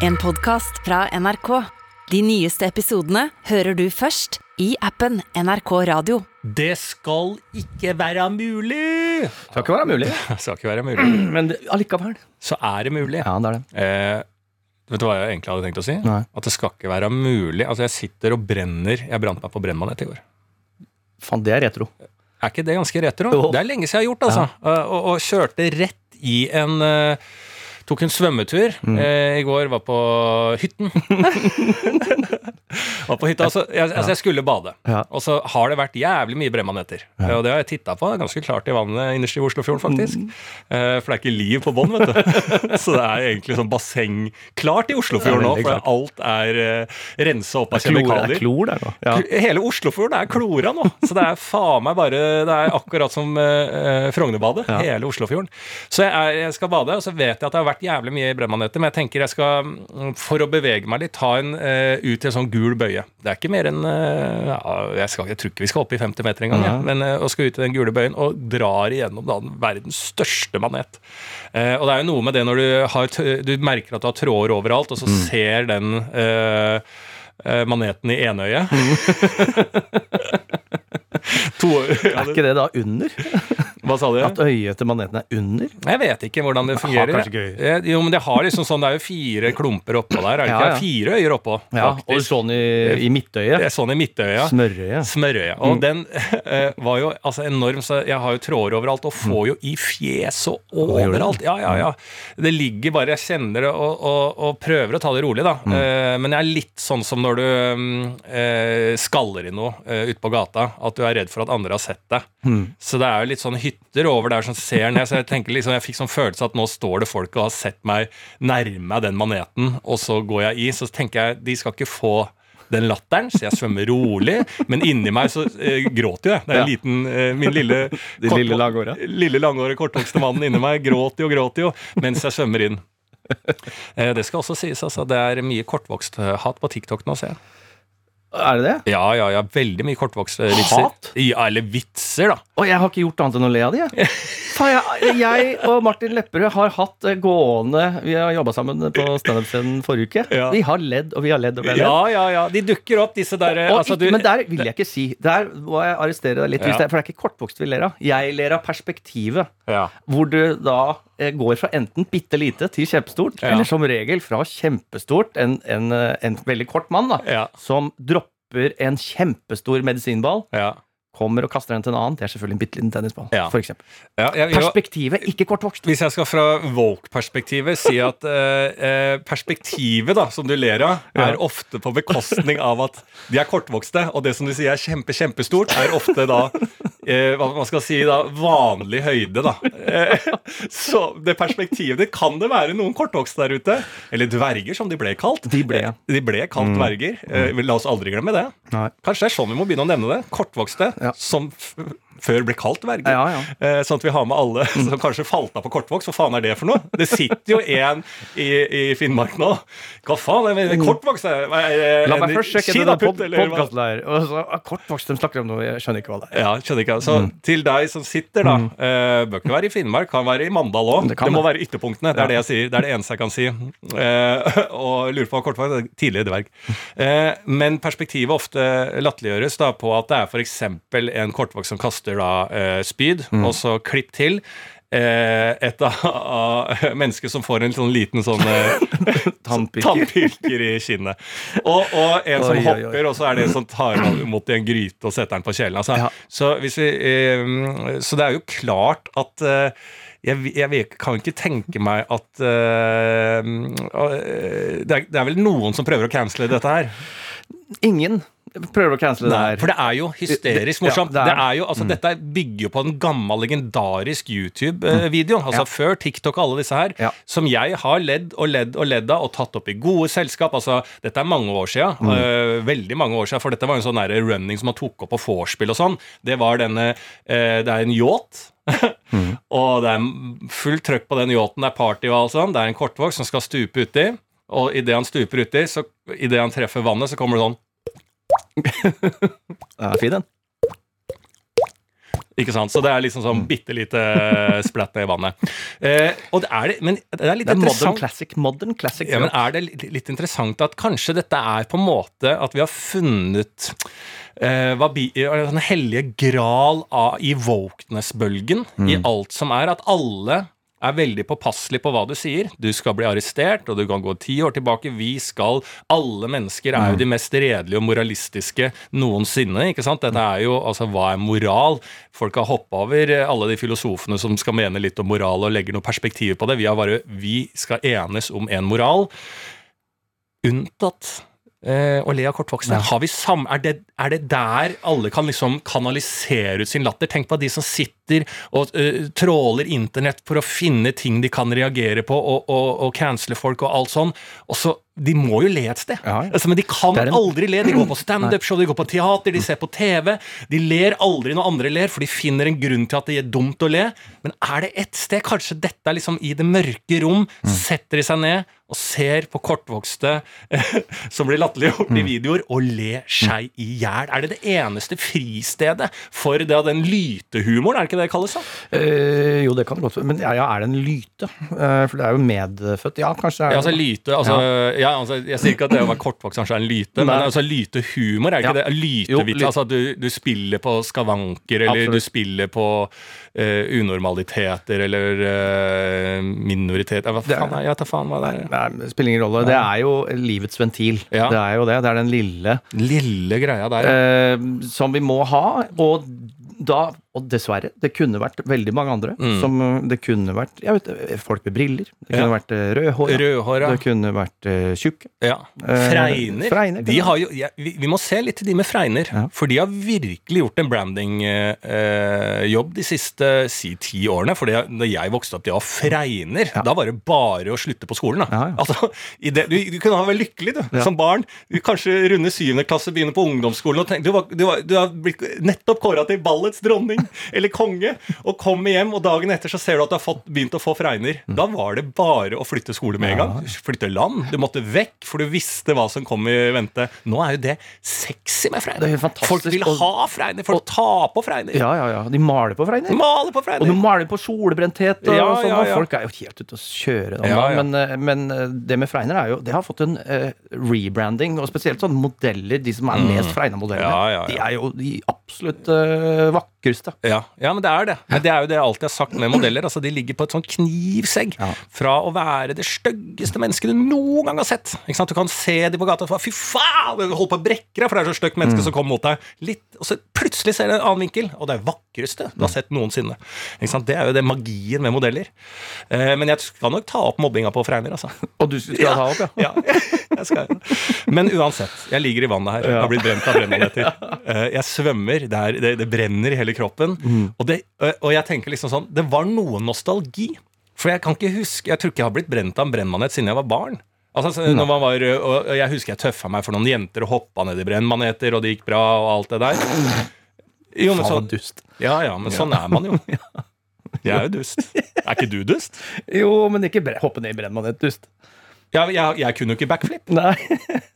En podcast fra NRK. De nyeste episodene hører du først i appen NRK Radio. Det skal ikke være mulig! Det Skal ikke være mulig, Det skal ikke være mulig. men det- allikevel. Så er det mulig. Ja, det er det. Eh, vet du hva jeg egentlig hadde tenkt å si? Nei. At det skal ikke være mulig. Altså, jeg sitter og brenner. Jeg brant meg på brennmanet i går. Faen, det er retro. Er ikke det ganske retro? Jo. Det er lenge siden jeg har gjort, altså. Ja. Og, og kjørte rett i en eh, Tok en svømmetur Mm. eh, i går, var på hytten. var på hytta, altså jeg, altså, jeg skulle bade. Ja. Og så har det vært jævlig mye brennmaneter. Ja. Og det har jeg titta på. Det er ganske klart i vannet innerst i Oslofjorden, faktisk. Mm. Eh, For det er ikke liv på bånn, vet du. så det er egentlig sånn basseng klart i Oslofjorden nå, for alt er eh, rensa opp av kjemikalier. det er klor der nå. Ja. Hele Oslofjorden er klora nå. Så det er faen meg bare Det er akkurat som eh, Frognerbadet. Hele Oslofjorden. Så jeg, er, jeg skal bade, og så vet jeg at det har vært jævlig mye brennmaneter, men jeg tenker jeg skal, mm, for å bevege meg litt, ta en uh, ut i en sånn gul bøye. Det er ikke mer enn uh, jeg, skal, jeg tror ikke vi skal opp i 50 meter engang, ja. men uh, å skal ut i den gule bøyen og drar igjennom da, den verdens største manet. Eh, og det er jo noe med det når du, har, du merker at du har tråder overalt, og så ser den eh, eh, maneten i enøyet. to, ja, Er ikke det da under? hva sa du? At øyet til maneten er under? Jeg vet ikke hvordan det har fungerer. ikke øye. Eh, Jo, men det har liksom sånn, det er jo fire klumper oppå der. Er det ikke? ja. Fire øyer oppå, Ja, og faktisk. sånn i, i midtøyet. Sånn i midtøyet. Smørøyet. Smørøya. Mm. Og den eh, var jo altså enorm, så jeg har jo tråder overalt, og får jo i fjes og Mm. det? overalt. Ja, ja, ja. Det ligger bare, jeg kjenner det, og, og, og prøver å ta det rolig, da. Mm. Eh, men jeg er litt sånn som når du mm, eh, skaller i noe uh, ute på gata, at du er redd for at andre har sett deg. Mm. Så det er jo litt sånn hytter over der som ser ned, så jeg tenker liksom, jeg fikk sånn følelse at nå står det folk og har sett meg nærme den maneten, og så går jeg i, så tenker jeg, de skal ikke få den latteren, så jeg svømmer rolig, men inni meg så eh, gråter jo jeg. Det er Ja. liten, eh, min lille, kort, lille langåre. lille langåre, kortvokste mannen inni meg gråter jo, gråter jo, mens jeg svømmer inn. Eh, det skal også sies, altså. Det er mye kortvokst-hat på TikTok nå, ser jeg. Er det det? Ja, ja, ja. Veldig mye kortvokste vitser. Hat? Ja, eller vitser, da. Og jeg har ikke gjort annet enn å le av de, jeg. Jeg, jeg og Martin Lepperød har hatt gående Vi har jobba sammen på standup-scenen forrige uke. Ja. Vi har ledd og vi har ledd og vi har ledd. Ja, ja, ja. De dukker opp, disse der Og altså, du- men der vil jeg ikke si. Der må jeg arrestere deg litt. Ja. det, for det er ikke kortvokst vi ler av. Jeg ler av perspektivet. ja. Hvor du da eh, går fra enten bitte lite til kjempestort, eller som regel fra kjempestort, en, en, eh, en veldig kort mann, da, som dropper en kjempestor medisinball, Ja. Kommer og kaster den til en annen. Det er selvfølgelig en bitte liten tennisball, Ja. for eksempel. Ja, jeg, Perspektivet, ikke kortvokst. hvis jeg skal fra woke-perspektivet si at eh, eh, perspektivet da, som du ler av, er Ja. ofte på bekostning av at de er kortvokste, og det som du sier er kjempe, kjempestort, er ofte da eh, hva man skal si da, vanlig høyde, da. Eh, så det perspektivet ditt kan det være noen kortvokste der ute, eller dverger som de ble kalt. De ble. De ble kalt dverger. Eh, la oss aldri glemme det. Nei. Kanskje det er sånn vi må begynne å nevne det. Kortvokste, Ja. som før ble kalt dverger. Ja, ja. Eh, sånn at vi har med alle som kanskje falt av på kortvokst. Hva faen er det for noe? Det sitter jo en i, i Finnmark nå. Hva faen det kortvokst? Er, er, La meg først sjekke denne pod der. så, ah, kortvokst, de snakker om noe, jeg skjønner ikke hva det er. Ja, skjønner ikke. Så til deg som sitter, da. eh, bør ikke være i Finnmark, kan være i Mandal òg. Det Det, må være ytterpunktene. Det er det jeg sier. Det er det eneste jeg kan si. Eh, og lurer på hva kortvokst er. Tidligere dverg. Eh, men perspektivet ofte latterliggjøres på at det er f.eks. en kortvokst som kaster da spyd, mm. og så klipp til. Eh, et av, mennesker som får en sånn liten sånn eh, Tannpirker. i kinnet. Og, og en som Oi, oi, oi. hopper, og så er det en som tar imot i en gryte og setter den på kjelen. Altså. Ja. Så, hvis vi, eh, så det er jo klart at eh, jeg, jeg kan ikke tenke meg at eh, eh, det, er, det er vel noen som prøver å cancele dette her. Ingen prøver å cancele det her. For det er jo hysterisk morsomt. Ja, det, er- Det er jo, altså, Dette bygger jo på en gammel, legendarisk YouTube-video. Altså Ja. Før TikTok og alle disse her. Ja. Som jeg har ledd og ledd og ledd av og tatt opp i gode selskap. Altså, Dette er mange år siden. Mm. Uh, veldig mange år siden. For dette var en sånn running som man tok opp på vorspiel og sånn. Det var denne uh, Det er en yacht. Mm. og det er fullt trøkk på den yachten. Det er party og alt sånn. Det er en kortvokst som skal stupe uti. Og idet han stuper uti, så idet han treffer vannet, så kommer det sånn Ja, fin den. Ikke sant? Så det er liksom sånn bitte lite splatt ned i vannet. Eh, og det er men det er litt Det er modern interessant classic. Modern classic. ja, men Er det litt, interessant at kanskje dette er på en måte at vi har funnet eh, eh, den hellige gral av, i wokeness-bølgen, i alt som er, at alle er veldig påpasselig på hva du sier. Du skal bli arrestert, og du kan gå ti år tilbake. Vi skal Alle mennesker er jo de mest redelige og moralistiske noensinne. ikke sant? Dette er jo, altså, Hva er moral? Folk har hoppa over eh, alle de filosofene som skal mene litt om moral og legger noe perspektiv på det. Vi har bare Vi skal enes om en moral. Unntatt eh, og le av kortvokste. Har vi sam er, det, er det der alle kan liksom kanalisere ut sin latter? Tenk på de som sitter og uh, tråler internett for å finne ting de kan reagere på, og, og, og cancele folk og alt sånn. Og så, De må jo le et sted. Ja, ja. Altså, men de kan en- aldri le. De går på standup-show, de går på teater, de ser på TV. De ler aldri når andre ler, for de finner en grunn til at det er dumt å le. Men er det ett sted, kanskje dette er liksom i det mørke rom, Mm. setter de seg ned og ser på kortvokste som blir latterliggjort Mm. i videoer, og ler seg i hjel? Er det det eneste fristedet for det av den lytehumoren, er det ikke det det kalles? Eh, jo, det kan det godt være. Men ja, ja, er det en lyte? Eh, for det er jo medfødt. Ja, kanskje det Ja, altså lyte, altså, ja. altså Jeg sier ikke at det å være kortvokst kanskje er en lyte, men altså lytehumor, er ikke Ja. det? Lytevits, altså du, du spiller på skavanker, eller Absolutt. du spiller på uh, unormaliteter, eller uh, minoriteter Hva Det faen Jeg vet faen hva det er. Det spiller ingen rolle. Det er jo livets ventil. Ja. Det er jo det. Det er den lille Lille greia der. ja. eh, som vi må ha. Og da, og dessverre, det kunne vært veldig mange andre. Mm. Som eh, det kunne vært jeg vet, eh, folk med briller. Det kunne Ja. vært eh, rødhåra. Rødhåra. Det kunne vært uh, tjukke. Ja. Eh, Fregner. fregner, de har jo, ja, vi, vi må se litt til de med fregner. Ja. For de har virkelig gjort en brandingjobb de siste si ti årene. For når da jeg vokste opp, de var fregner. Da var det bare å slutte på skolen. Altså, i det, du, du kunne ha vært lykkelig du, som barn. Du kanskje runde syvende klasse, begynne på ungdomsskolen og tenke du, var, du, var, du har blitt nettopp kåra til ballets dronning eller konge, og kommer hjem, og dagen etter så ser du at du har fått, begynt å få fregner. Mm. Da var det bare å flytte skole med en gang. Flytte land. Du måtte vekk, for du visste hva som kom i vente. Nå er jo det sexy med er fregner. Folk vil ha fregner. Folk tar på fregner. Ja, ja, ja. De maler på fregner. Maler på fregner. Og de maler på solbrenthet og Ja, sånn. ja, og ja. Folk er jo helt ute å kjøre. Ja. Men, eh, men eh, det med fregner er jo Det har fått en uh, rebranding, og spesielt sånne modeller, de som er mest Mm. Ja, ja. de er jo de absolutt eh, vakreste. Ja, ja, men det er det. Men det er jo det jeg alltid har sagt med modeller. Altså, De ligger på et sånn knivsegg Ja. fra å være det styggeste mennesket du noen gang har sett. Du kan se de på gata og Fy faen! Du holder på å brekke deg, for det er så stygt Mm. menneske som kommer mot deg. Litt, og så plutselig ser du en annen vinkel, og det er vakreste du har sett noensinne. Det er jo det magien med modeller. Eh, men jeg skal nok ta opp mobbinga på Freyner, altså. Og du skal ta opp, ja? Ja, jeg skal Men uansett, jeg ligger i vannet her. Jeg har blitt brent av brennmaneter. Eh, Jeg svømmer, det, er, det, det brenner i hele kroppen. Og, det, og jeg tenker liksom sånn Det var noe nostalgi. For jeg kan ikke huske Jeg tror ikke jeg har blitt brent av en brennmanet siden jeg var barn. Altså, så når man var, og jeg husker jeg tøffa meg for noen jenter og hoppa ned i brennmaneter, og det gikk bra, og alt det der. Jo, men sånn, ja, ja, men sånn er man jo. Jeg er jo dust. Er ikke du dust? Jo, men ikke hoppe ned i brennmanet-dust. Ja, jeg, jeg kunne jo ikke backflip. Nei.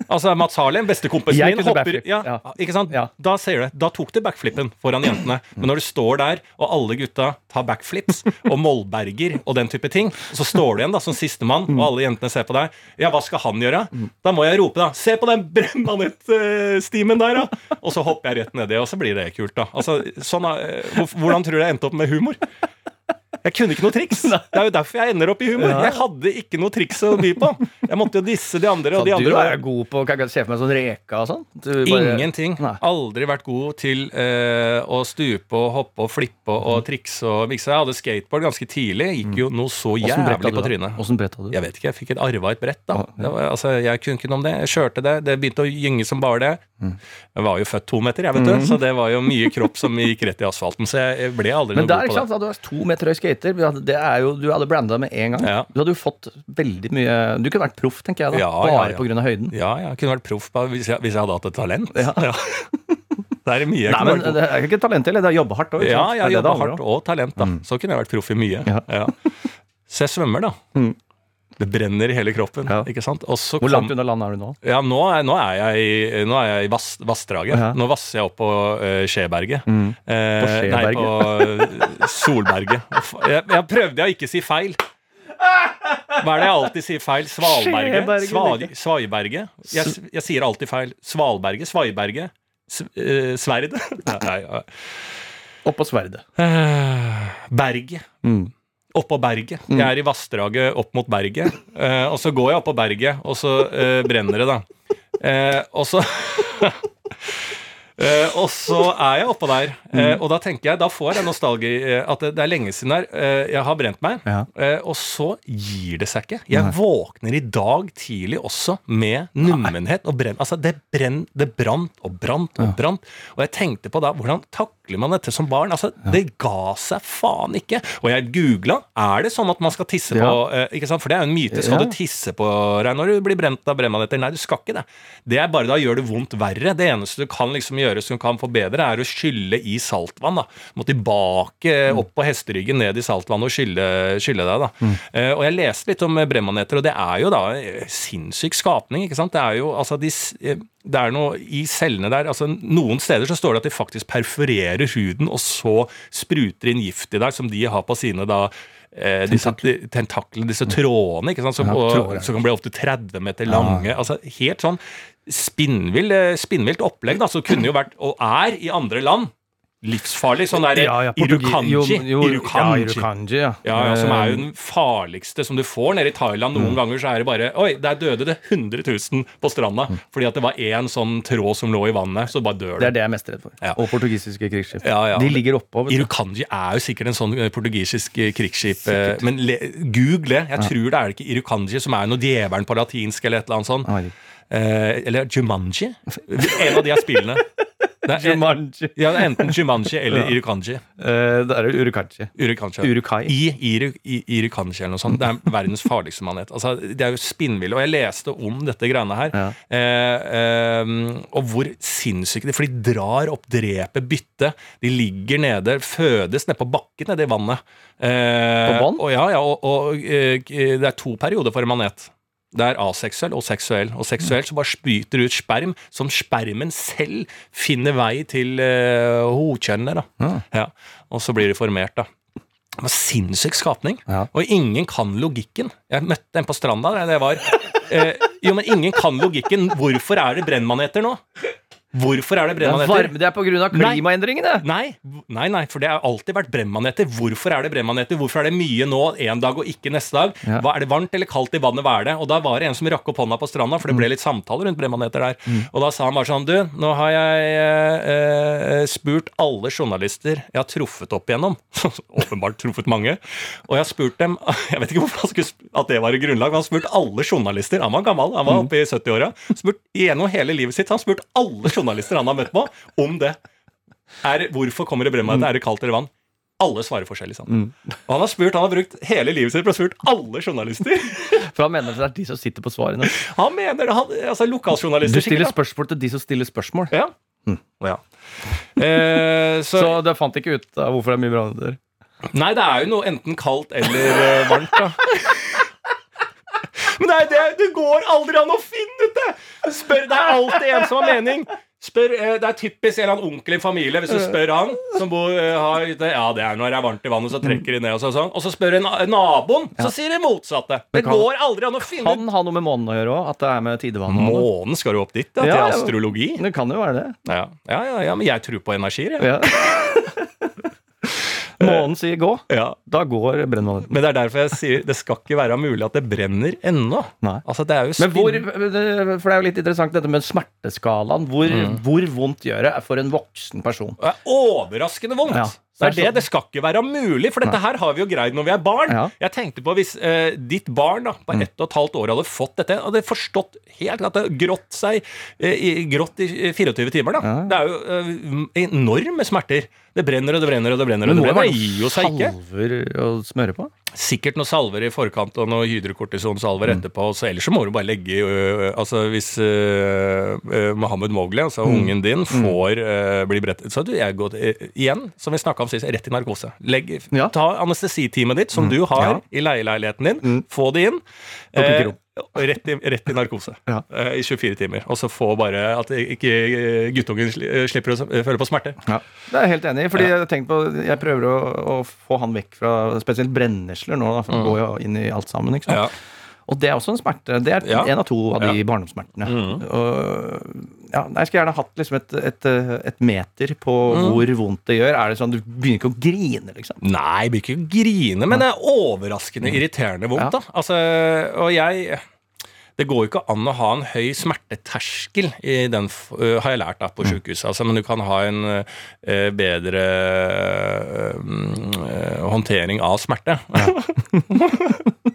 Altså, Mats Harlem, bestekompisen Jeg kunne hopper backflip, ja, ja. Ikke sant? Ja. Da ser du, da tok du backflippen foran jentene. Men når du står der, og alle gutta tar backflips, og Mollberger og den type ting, så står du igjen da som sistemann, og alle jentene ser på deg, ja, hva skal han gjøre? Da må jeg rope, da. Se på den brennmanettstimen der, da! Og så hopper jeg rett nedi, og så blir det kult, da. Altså, sånn, hvordan tror du jeg endte opp med humor? Jeg kunne ikke noe triks. Det er jo derfor jeg ender opp i humor. Jeg hadde ikke noe triks å by på. Jeg måtte jo disse de andre, og de du andre var er god på Kan jeg se for meg sånn reka og sånn? Bare- Ingenting. Nei. Aldri vært god til uh, å stupe og hoppe og flippe og trikse og mikse. Jeg hadde skateboard ganske tidlig. Gikk jo noe så jævlig på trynet. Åssen bretta du? Jeg vet ikke, jeg fikk et arva et brett, da. Var, altså, jeg kunne ikke noe om det. Jeg kjørte det. Det begynte å gynge som bare det. Mm. Jeg var jo født to meter, jeg, vet du. Så det var jo mye kropp som gikk rett i asfalten. Så jeg ble aldri Men noe der, god ikke på sant, det. da du er to meter høy skater, hadde- det er jo, du hadde branda med en gang. Ja. Du hadde jo fått veldig mye Du kunne vært proff, tenker jeg, da. Ja, bare ja, ja. av høyden. Ja, jeg kunne vært proff hvis hvis jeg hadde hatt et talent. Ja. Det er mye jeg Nei, kunne men vært det er ikke talent heller, det er å jobbe hardt òg. Ja, jeg jobber hardt og talent, da. Så kunne jeg vært proff i mye. Ja. Jeg svømmer, da. Det brenner i hele kroppen. Ja. ikke sant? Hvor langt unna landet er du nå? Ja, nå er, nå er jeg i, nå er jeg i vass, Vassdraget. Ja. Nå vasser jeg opp på uh, Skjeberget. Mm. Eh, På Nei, på Solberget. Jeg, jeg prøvde å ikke si feil. Hva er det jeg alltid sier feil? Svalberget? Skjeberget, Sva. Svaiberget? Jeg, jeg sier alltid feil. Svalberget? Svaiberget? S eh, Sverd? Nei, nei, ja. Oppå sverdet. Berget. Mm. Oppå berget. Jeg er i vassdraget opp mot berget. Eh, og så går jeg oppå berget, og så eh, brenner det, da. Eh, og så Eh, og så er jeg oppå der, eh, og da tenker jeg, da får jeg nostalgi eh, at det, det er lenge siden her jeg har brent meg. Ja. Og så gir det seg ikke. Jeg våkner i dag tidlig også med nummenhet og brenn. Altså, det, brenn, det brant og brant og brant. Og jeg tenkte på da, hvordan takler man dette som barn? Altså, Det ga seg faen ikke. Og jeg googla er det sånn at man skal tisse på Ja. eh, ikke sant? For det er jo en myte. Skal Ja. du tisse på deg når du blir brent av brennmaneter? Nei, du skal ikke det. Det er bare da gjør det vondt verre. Det eneste du kan liksom gjøre som kan forbedre, er å skylle i saltvann. da. Må tilbake Mm. opp på hesteryggen, ned i saltvannet og skylle, skylle deg. da. Eh, og jeg leste litt om brennmaneter, og det er jo da sinnssyk skapning. ikke sant? Det er jo altså de eh, det er noe i cellene der. Altså Noen steder så står det at de faktisk perforerer huden, og så spruter inn gift i deg, som de har på sine da eh, disse tentaklene, disse trådene, ikke sant, som, Ja, og, som kan bli opptil 30 meter lange. altså Helt sånn eh, spinnvilt opplegg, da, som kunne jo vært, og er i andre land, livsfarlig. Sånn der Ja, ja, irukanji. jo, jo, irukanji. Ja, irukanji, ja. Ja, ja, som er jo Eh, den farligste som du får nede i Thailand. Mm. Noen ganger så er det bare Oi, der døde det 100 000 på stranda. Fordi at det var én sånn tråd som lå i vannet, så bare dør Det er det. jeg er mest redd for. Ja. Og portugisiske krigsskip. Ja, ja. De ligger oppå. Irukanji er jo sikkert en sånn eh, portugisisk eh, krigsskip. Sikkert. Men le, google det. Jeg tror det er ikke Irukanji, som er noe djevelen på latinsk eller et eller annet sånt. Eh, eller Jumanji. En av de er spillene. Det er, Jumanji. ja, enten Jumanji eller Irukanji. Eh, Det er urukanji. Urukanji. Urukai. I, Iru, i Irukanji eller noe sånt. Det er verdens farligste manet. Altså, det er jo spinnville. Og jeg leste om dette greiene her. Ja. Eh, eh, og hvor sinnssyke de For de drar opp, dreper byttet. De ligger nede, fødes nede på bakken nede i vannet. Eh, På? Og, ja, ja, og, og det er to perioder for en manet. Det er aseksuell og seksuell. Og seksuell så bare spyter ut sperm, som spermen selv finner vei til uh, hokjønnet. da. Ja. Ja, og så blir de formert, da. Det var sinnssyk skapning. Ja. Og ingen kan logikken. Jeg møtte en på stranda. Det var eh, Jo, men ingen kan logikken. Hvorfor er det brennmaneter nå? Hvorfor er det er, brennmaneter? Det, det er på grunn av klimaendringene. Nei, nei, nei, for det har alltid vært brennmaneter. Hvorfor er det brennmaneter? Hvorfor er det mye nå en dag og ikke neste dag? Ja. Hva, er det varmt eller kaldt i vannet? Hva er det? Og da var det en som rakk opp hånda på stranda, for det Mm. ble litt samtaler rundt brennmaneter der. Og da sa han bare sånn Du, nå har jeg eh, eh, spurt alle journalister jeg har truffet opp igjennom. Åpenbart truffet mange. Og jeg har spurt dem Jeg vet ikke hvorfor han skulle at det var et grunnlag, men han har spurt alle journalister. Han var gammel, han var Mm. oppe i 70-åra. Gjennom hele livet sitt har han spurt alle journalister han har møtt på, om det. Er, hvorfor kommer det brennmaneter? Er det kaldt eller vann? Alle svarer forskjellig. sant? Og han har spurt, han har brukt hele livet sitt på å spurt alle journalister. For han mener det er de som sitter på svarene. Han mener han, altså lokaljournalister Du stiller spørsmål til de som stiller spørsmål. Ja. ja. Eh, så, Så du fant ikke ut av hvorfor det er mye brannmaneter. Nei, det er jo noe enten kaldt eller eh, varmt, da. Men det, er det, det går aldri an å finne ut det! Spør, det er alltid en som har mening. Spør, eh, det er typisk en eller annen onkel i familie hvis du spør han som bor, eh, har, Ja, det er når det er varmt i vannet, så trekker de ned og så- sånn. Og så spør en, en naboen, så sier de motsatte. Det går aldri an å finne Kan ha noe med månen å gjøre òg. At det er med tidevann. Månen skal jo opp dit, da, Ja, til astrologi. Det kan jo være det. Ja. Ja, ja, ja, men jeg tror på energier, jeg. Ja. Månen sier gå. Ja. Da går brennmaneten. Men det er derfor jeg sier det skal ikke være mulig at det brenner ennå. Altså, det er jo Men hvor, for det er jo litt interessant dette med smerteskalaen. Hvor, Mm. hvor vondt gjør det for en voksen person? Det er overraskende vondt. Ja. Det er Det det. skal ikke være mulig, for dette her har vi jo greid når vi er barn. Ja. Jeg tenkte på hvis eh, ditt barn da, på ett og et halvt år hadde fått dette, hadde forstått helt at det grått seg eh, i, grått i 24 timer. da. Ja. Det er jo eh, enorme smerter. Det brenner og det brenner og det brenner. og Men må det brenner. være gir jo seg ikke. salver å smøre på? Sikkert noen salver i forkant og noe hydrokortisonsalver Mm. etterpå. Så ellers så må du bare legge i Altså hvis uh, Mohammed Mowgli, altså Mm. ungen din, får uh, bli brettet Så jeg går igjen, som vi snakka om sist, rett i narkose. Legg, Ja. Ta anestesiteamet ditt, som du har Ja. i leieleiligheten din, få det inn. Eh, og rett, i, rett i narkose Ja. eh, i 24 timer. Og så få bare at ikke eh, guttungen eh, slipper å føle på smerte. Ja, det er jeg helt enig i. Fordi jeg, på, jeg prøver å, å få han vekk fra spesielt brennesler nå. Da, for han går jo inn i alt sammen. Ikke sant? Ja. Og det er også en smerte. Det er Ja. en av to av de Ja. Mm. barndomssmertene. Og, ja, jeg skulle gjerne hatt liksom et, et, et meter på Mm. hvor vondt det gjør. Er det sånn du begynner ikke å grine, liksom? Nei, jeg begynner ikke å grine, men det er overraskende irriterende vondt. Ja. da. Altså, og jeg Det går jo ikke an å ha en høy smerteterskel, i den, øh, har jeg lært da, på sykehuset. Altså, men du kan ha en uh, bedre uh, håndtering av smerte.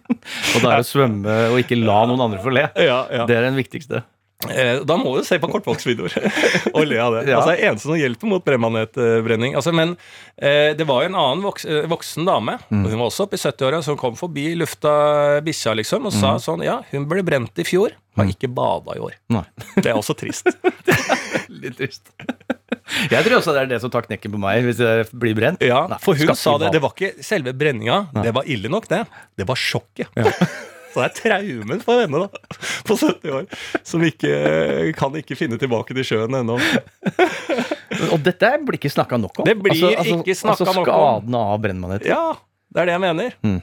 Og det er å svømme og ikke la noen andre få le. Ja, ja. Det er den viktigste. Eh, Da må du se på kortvoksvideoer og le av det. Ja. Altså, det er eneste som hjelper mot brennmanetbrenning. Altså, men eh, det var jo en annen voks, eh, voksen dame, Mm. hun var også oppe i 70-åra, som kom forbi lufta bikkja liksom, og Mm. sa sånn Ja, hun ble brent i fjor, har ikke bada i år. Nei. Det er også trist. Litt trist. Jeg tror også det er det som tar knekken på meg, hvis jeg blir brent. Ja, Nei, For hun sa det. Det var ikke selve brenninga, det var ille nok, det. Det var sjokket. Så det er traumen for henne, da, på 70 år, som ikke kan ikke finne tilbake til sjøen ennå. Og dette blir ikke snakka nok om. Det blir ikke snakket altså, nok om. Skadene av brennmanet. Ja, det er det jeg mener. Mm.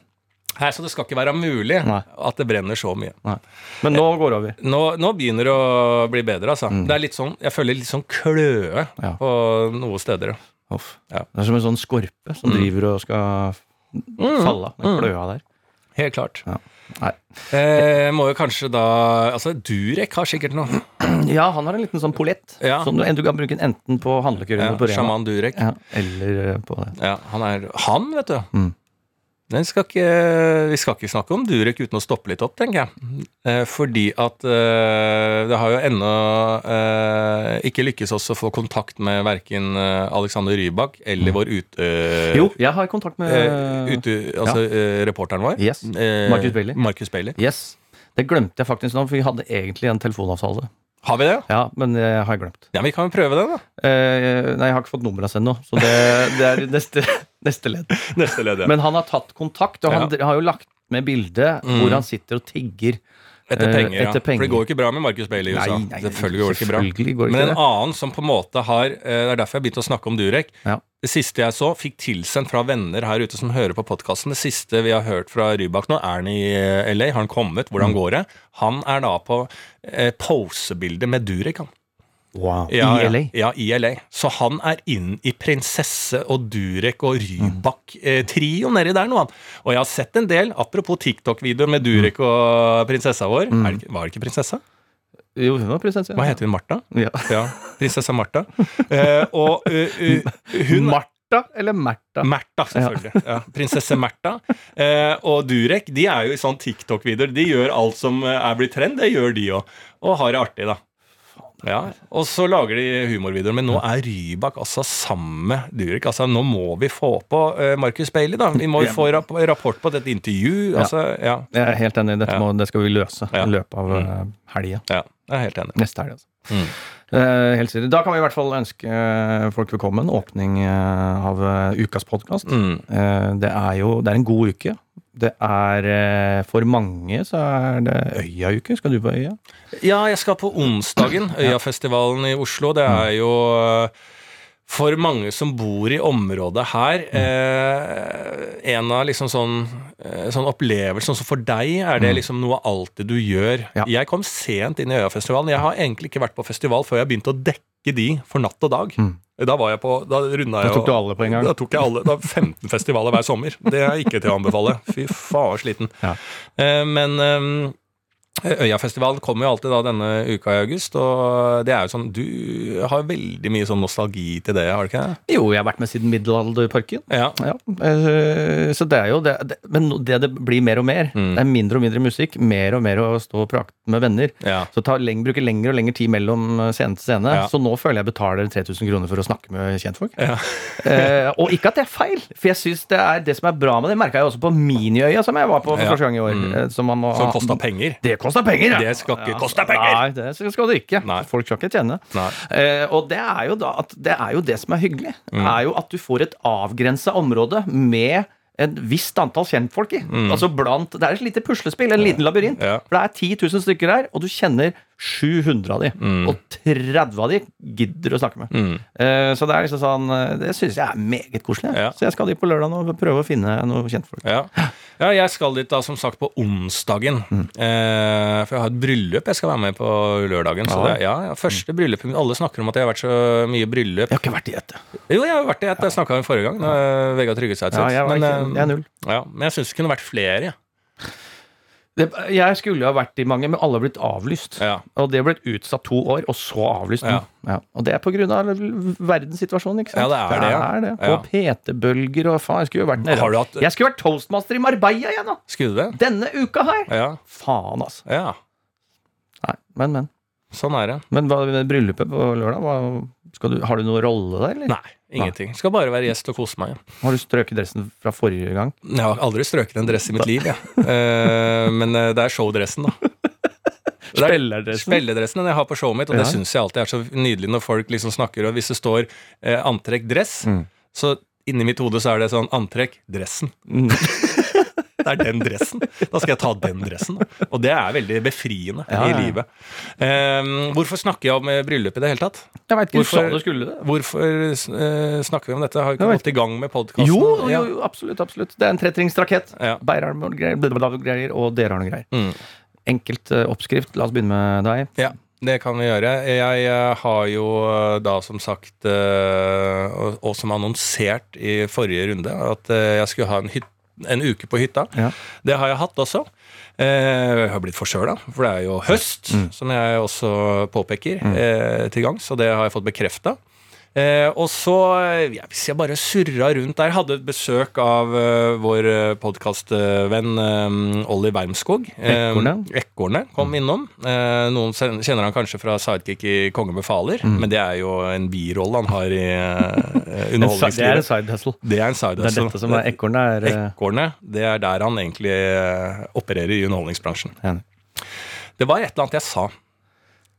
Her, så det skal ikke være mulig Nei. at det brenner så mye. Nei. Men nå går det over. Nå, nå begynner det å bli bedre, altså. Det er litt sånn, jeg føler litt sånn kløe Mm. Ja. på noen steder. Uff. Ja. Det er som en sånn skorpe som driver og skal falle av. Den kløa der. Helt klart. Ja. Nei. Eh, må jo kanskje da Altså, Durek har sikkert noe. Ja, han har en liten sånn polett Ja. som du, du kan bruke enten på handlekurven Ja, eller på Rema. Sjaman Durek. Ja, eller eh, på det. Ja, han er Han, vet du. Mm. Den skal ikke, vi skal ikke snakke om Durek uten å stoppe litt opp, tenker jeg. Eh, fordi at eh, det har jo ennå eh, ikke lykkes oss å få kontakt med verken eh, Alexander Rybak eller vår ute... Jo, jeg har kontakt med eh, ute, altså ja. reporteren vår. Yes. Markus Marcus Bailey. Marcus Bailey. Yes. Det glemte jeg faktisk nå, for vi hadde egentlig en telefonavtale. Har vi det? Ja, men det har jeg glemt. Ja, men Vi kan jo prøve det, da. Eh, nei, jeg har ikke fått nummeret hans ennå, så det, det er neste, neste ledd. Neste ledd, ja. Men han har tatt kontakt, og han har jo lagt med bilde Mm. hvor han sitter og tigger. Etter eh, penger, ja. etter penger. For det går jo ikke bra med Marcus Bailey i USA. Nei, nei, selvfølgelig går det ikke bra. går ikke Men en en annen som på en måte har eh, Det er derfor jeg begynte å snakke om Durek. Ja. Det siste jeg så, fikk tilsendt fra venner her ute som hører på podkasten. Det siste vi har hørt fra Rybak nå, er han i eh, LA? Har han kommet? Hvordan Mm. går det? Han er da på eh, posebildet med Durek, han. Wow. Ja, I LA. Ja, i LA. Så han er inn i Prinsesse og Durek og Rybak-trio nedi der nå, han. Og jeg har sett en del, apropos TikTok-videoer med Durek og prinsessa vår. Er det, var det ikke prinsessa? Jo, hun var prinsesse. Hva heter hun? Martha? Ja. Ja, prinsessa Martha. Eh, og uh, uh, hun Martha eller Märtha? Märtha, selvfølgelig. Ja, prinsesse Märtha. Eh, og Durek de er jo i sånn TikTok-videoer. De gjør alt som eh, er blitt trend, det gjør de òg. Og har det artig, da. Ja, Og så lager de humorvideoer. Men nå er Rybak altså sammen med Durek. Altså, nå må vi få på eh, Marcus Bailey, da. Vi må jo få rap rapport på dette intervju. Ja. Altså, ja. Jeg er helt enig. Dette Ja. må, det skal vi løse Ja. i løpet av uh, helga. ja. Jeg er helt enig. Neste helg, altså. Mm. Eh, helt siden. Da kan vi i hvert fall ønske eh, folk velkommen. Åpning eh, av ukas podkast. Mm. det er jo det er en god uke. Det er For mange så er det Øya-uke. Skal du på Øya? Ja, jeg skal på onsdagen. Øyafestivalen i Oslo. Det er jo for mange som bor i området her, eh, en av liksom sånn, eh, sånn opplevelser Sånn som for deg er det liksom noe av det du gjør. Ja. Jeg kom sent inn i Øyafestivalen. Jeg har egentlig ikke vært på festival før jeg begynte å dekke de for natt og dag. Mm. Da var jeg på, da runda jeg Da tok du alle på en gang? Da tok jeg alle, da 15 festivaler hver sommer. Det er ikke til å anbefale. Fy faen, sliten. Ja. Eh, men eh, Øyafestivalen kommer jo alltid da denne uka i august, og det er jo sånn Du har veldig mye sånn nostalgi til det, har du ikke det? Jo, jeg har vært med siden middelalderparken. Ja. Ja, eh, så det er jo det, det Men det det blir mer og mer, Mm. det er mindre og mindre musikk, mer og mer å stå og prate med venner. Ja. Så ta leng, bruker lengre og lengre tid mellom eh, scene til scene. Ja. Så nå føler jeg betaler 3000 kroner for å snakke med kjentfolk. Ja. eh, og ikke at det er feil, for jeg synes det er det som er bra med det, merka jeg også på Miniøya, som jeg var på for første gang i år. Mm. eh, Som, man må Som kosta penger. Det koster penger, ja! Det skal ikke koste penger! Nei, det skal det ikke. Nei. Folk skal ikke tjene. Eh, og det er jo da at det er jo det som er hyggelig. Mm. er jo at du får et avgrensa område med et visst antall kjentfolk i. Altså blant, Det er et lite puslespill, en liten labyrint. Mm. Ja. For det er 10 000 stykker her, og du kjenner 700 av de. Og 30 av de gidder å snakke med. Mm. Eh, så det er liksom sånn eh, Det syns jeg er meget koselig. Ja. Så jeg skal dit på lørdag og prøve å finne noen kjentfolk. Ja. ja, jeg skal dit da som sagt på onsdagen. Mm. Eh, for jeg har et bryllup jeg skal være med på lørdagen. Så Ja. det, ja, første bryllup. Alle snakker om at jeg har vært så mye bryllup. Jeg har ikke vært i dette. Jo, jeg har vært i et. Jeg snakka om forrige gang. da Vegard Tryggeseid Ja, jeg, men, ikke, jeg er null. ja, men jeg syns det kunne vært flere. Ja. Det, jeg skulle jo ha vært i mange, men alle har blitt avlyst. Ja. Og det har blitt utsatt to år, og så avlyst. Ja. Ja. Og det er av verdenssituasjonen, ikke sant? Ja, det er det, ja. det. Og PT-bølger og faen. Jeg skulle jo vært nede. Hatt- Jeg skulle vært toastmaster i Marbella igjen, da! Skulle det? Denne uka her! Ja. Faen, altså. ja. Nei, men, men. Sånn er det. Men hva bryllupet på lørdag? Hva, du, har du noen rolle der, eller? Nei, ingenting. Skal bare være gjest og kose meg. Har du strøket dressen fra forrige gang? Jeg har aldri strøket en dress i mitt liv, jeg. Eh, men eh, det er showdressen, da. Det Spillerdressen? Spilledressen den jeg har på showet mitt, og det Ja. syns jeg alltid er så nydelig når folk liksom snakker, og hvis det står eh, antrekk dress, Mm. så inni mitt hode så er det sånn antrekk dressen. Mm. det er den dressen. Da skal jeg ta den dressen. Da. Og det er veldig befriende Ja, i livet. Um, hvorfor snakker jeg om eh, bryllup i det hele tatt? Jeg vet ikke, du Hvorfor- sa du skulle det. Hvorfor uh, snakker vi om dette? Har vi ikke gått i gang med podkasten? Jo, jo, jo, absolutt. absolutt Det er en trettringsrakett. Ja. Beierarm og greier, greier, og dere har noe greier. Mm. Enkelt uh, oppskrift. La oss begynne med deg. Ja, det kan vi gjøre. Jeg har jo da som sagt, og, som annonsert i forrige runde, at jeg skulle ha en, hyt, en uke på hytta. Ja. Det har jeg hatt også. Eh, Jeg har blitt forkjøla, for det er jo høst, som jeg også påpeker eh, til gangs, og det har jeg fått bekrefta. Eh, og så, eh, ja, hvis jeg bare surra rundt der, hadde et besøk av uh, vår podkastvenn eh, Olli Wermskog. Eh, Ekornet. Ekornet kom innom. Eh, noen kjenner han kanskje fra Sidekick i Konge befaler, men det er jo en birolle han har i underholdningslivet. Det er en side hustle. Det er en side Det er dette som er ekornet. Er, eh, Ekornet, det er der han egentlig uh, opererer i underholdningsbransjen. Ja. Det var et eller annet jeg sa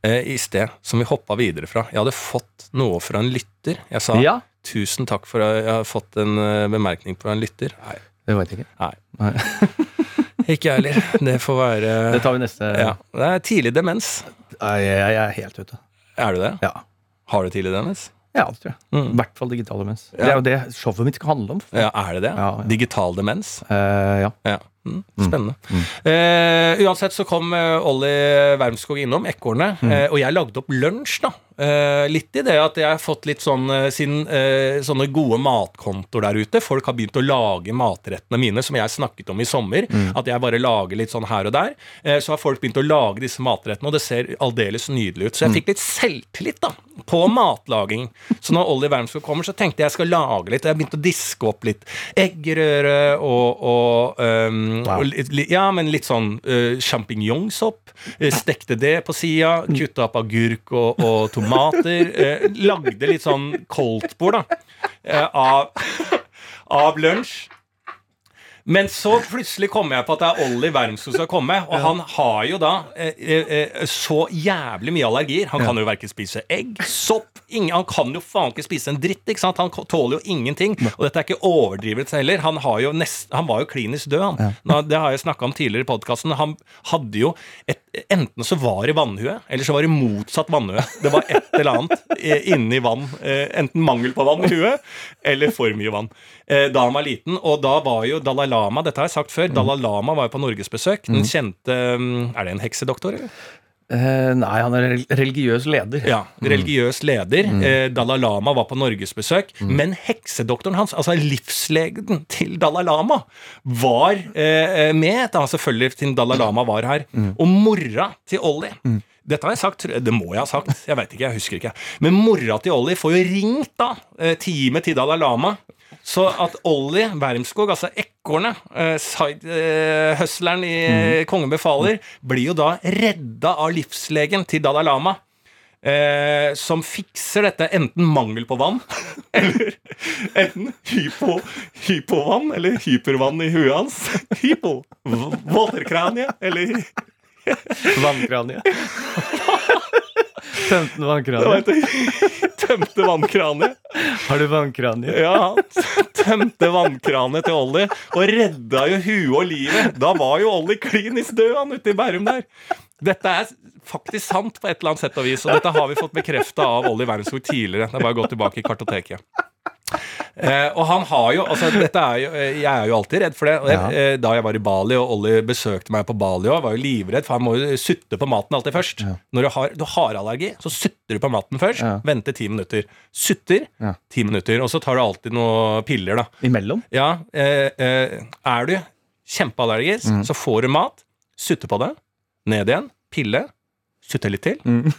eh, i sted som vi hoppa videre fra. Jeg hadde fått noe fra en lytter. Jeg sa Ja, tusen takk for at jeg har fått en uh, bemerkning fra en lytter. Nei, det veit jeg ikke. nei. Ikke jeg heller. Det får være Det tar vi neste. ja. Det er tidlig demens. Jeg, jeg er helt ute. Er du det? Ja. Har du tidlig demens? Ja, det tror jeg. I Mm. hvert fall digital demens. Det er jo det showet mitt skal handle om. Ja, er det det? Ja, ja. Digital demens? Eh, ja. Ja. Mm, spennende. Eh, uansett så kom eh, Olli Wermskog innom, ekornet, Mm. uh, og jeg lagde opp lunsj, da. Eh, litt i det at jeg har fått litt sånn eh, siden eh, sånne gode matkontoer der ute. Folk har begynt å lage matrettene mine, som jeg snakket om i sommer. Mm. At jeg bare lager litt sånn her og der. Uh, så har folk begynt å lage disse matrettene, og det ser aldeles nydelig ut. Så jeg Mm. fikk litt selvtillit, da, på matlaging. Så når Olli Wermskog kommer, så tenkte jeg jeg skal lage litt. Og Jeg begynte å diske opp litt eggerøre og, og, um, Wow. og litt, li- Ja, men litt sånn uh, sjampinjongsopp. Eh, Stekte det på sida. Kutta opp agurk og, og tomater. Eh, lagde litt sånn koldtbord, da. eh, av, av lunsj. Men så plutselig kommer jeg på at det er Olli Werm som skal komme, og han har jo da eh, eh, eh, så jævlig mye allergier. Han kan jo verken spise egg, sopp ingen, Han kan jo faen ikke spise en dritt, ikke sant? Han tåler jo ingenting. Og dette er ikke overdrivelse heller. Han, nest, han var jo klinisk død, han. Nå, det har jeg snakka om tidligere i podkasten. Han hadde jo et, Enten så var det vannhue, eller så var det motsatt vannhue. Det var et eller annet inni vann. Enten mangel på vann i huet, eller for mye vann. Eh, da han var liten. Og da var jo Dalai Lama Dette har jeg sagt før. Dalai Lama var jo på norgesbesøk. Den kjente mm, Er det en heksedoktor, eller? Eh, nei, han er rel- religiøs leder. Ja, religiøs leder. Eh, Dalai Lama var på norgesbesøk. Men heksedoktoren hans, altså livslegen til Dalai Lama, var eh, med. Da, selvfølgelig, til Dalai Lama var her. Og mora til Ollie dette har jeg sagt, det må jeg ha sagt, jeg vet ikke, jeg husker ikke. Men mora til Ollie får jo ringt da, eh, teamet til Dalai Lama. Så at Ollie Wermskog, altså ekornet, uh, side, eh, i mm. Kongen befaler, blir jo da redda av livslegen til Dalai Lama. Eh, som fikser dette enten mangel på vann, eller enten hypo, hypovann, eller hypervann i huet hans. Hypo. Våterkranie, eller Vannkranie. Tømte det? Tømte vannkranet. Har du vannkranie? Ja, tømte vannkranet til Ollie og redda jo huet og livet. Da var jo Ollie klinisk død, han ute i Bærum der. Dette er faktisk sant på et eller annet sett og vis, og dette har vi fått bekrefta av Ollie Wermskog tidligere. Det er bare å gå tilbake i kartoteket. Eh, og han har jo altså dette er jo, eh, Jeg er jo alltid redd for det. Ja. eh, da jeg var i Bali, og Olli besøkte meg på Bali òg, var jo livredd, for han må jo sutte på maten alltid først. Når du har, du har allergi, så sutter du på maten først. Ja. Venter ti minutter. Sutter Ja. ti minutter. Og så tar du alltid noen piller, da. Imellom? Ja, eh, eh, er du kjempeallergisk, Mm. så får du mat, sutter på det, ned igjen, pille, sutte litt til, Mm.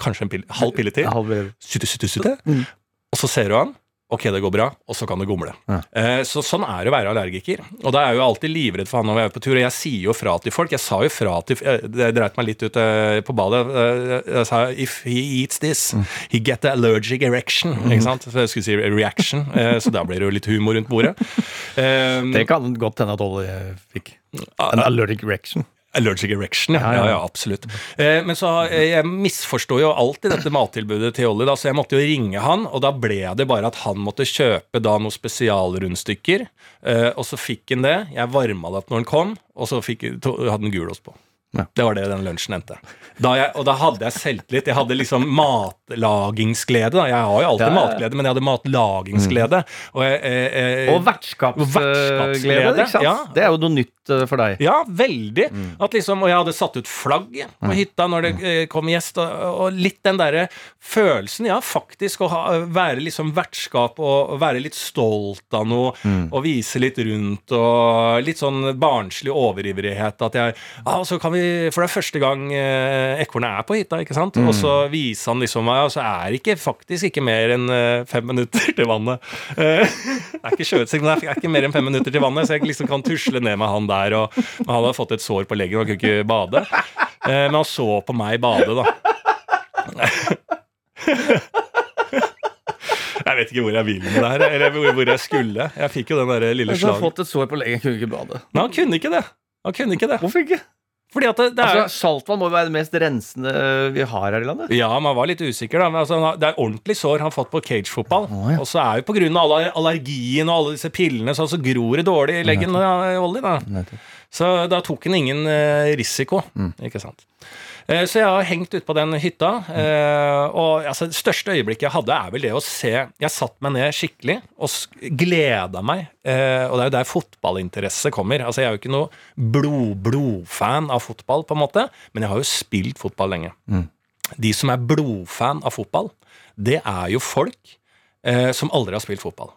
kanskje en pille, halv pille til, Halv sutte, sutte, sutte, Mm. og så ser du han, ok, det går bra, og så kan det gomle. Ja. Eh, så sånn er det å være allergiker. Og da er jeg jo alltid livredd for han når vi er på tur, og jeg sier jo fra til folk. Jeg sa jo fra til eh, Det dreit meg litt ut eh, på badet. Eh, jeg sa if he eats this, Mm. he get the allergic erection. Ikke sant? Så jeg skulle si reaction, eh, så da blir det jo litt humor rundt bordet. Eh, Det kan godt hende at Ollie fikk. En allergic reaction. Allergic erection, ja. Ja, Ja, absolutt. Eh, men så eh, jeg misforstår jo alltid dette mattilbudet til Ollie, da, så jeg måtte jo ringe han, og da ble det bare at han måtte kjøpe da noen spesialrundstykker, eh, og så fikk han det. Jeg varma det opp når han kom, og så fikk, to, hadde han gulost på. Ja. Det var det den lunsjen endte. Da jeg, og da hadde jeg selvtillit. Jeg hadde liksom matlagingsglede. Da. Jeg har jo alltid Ja, ja. matglede, men jeg hadde matlagingsglede. Og, jeg, jeg, Og vertskapsglede, ikke sant? Det er jo noe nytt eh, for deg. Ja, veldig. Mm. Liksom, og jeg hadde satt ut flagg på hytta når det eh, kom gjest, og, og litt den derre følelsen, ja, faktisk å ha, være liksom vertskap og, og være litt stolt av noe, Mm. og vise litt rundt, og litt sånn barnslig overivrighet, at jeg ah, så kan vi, For det er første gang eh, ekornet er på hytta, ikke sant? Mm. Og så viser han liksom ja, så er det ikke, faktisk ikke mer enn eh, fem minutter til vannet. Eh, det er ikke sjøutsikt, men det er ikke mer enn fem minutter til vannet, så jeg liksom kan tusle ned med han der. Og, og han hadde fått et sår på leggen og kunne ikke bade. Eh, men han så på meg bade, da. Jeg vet ikke hvor jeg vil med det her, eller hvor, jeg skulle. Jeg fikk jo den der lille Altså, har fått et sår på leggen, kunne ikke bade. Nei, han kunne ikke det. Han kunne ikke det. Hvorfor ikke? Fordi at det, det er Altså, Saltvann må jo være det mest rensende vi har her i landet. Ja, man var litt usikker, da. Men altså, det er ordentlig sår han har fått på cagefotball. Oh, ja. Og så er jo på grunn av alle allergien og alle disse pillene, så, altså, gror det dårlig i leggen. Ja, Ollie, da. Så da tok han ingen eh, risiko. Mm. Ikke sant. Eh, Så jeg har hengt ute på den hytta. eh, Og altså, det største øyeblikket jeg hadde, er vel det å se Jeg satt meg ned skikkelig og gleda meg. Og det er jo der fotballinteresse kommer. Altså, Jeg er jo ikke noe blod-blodfan av fotball, på en måte, men jeg har jo spilt fotball lenge. De som er blodfan av fotball, det er jo folk eh, som aldri har spilt fotball.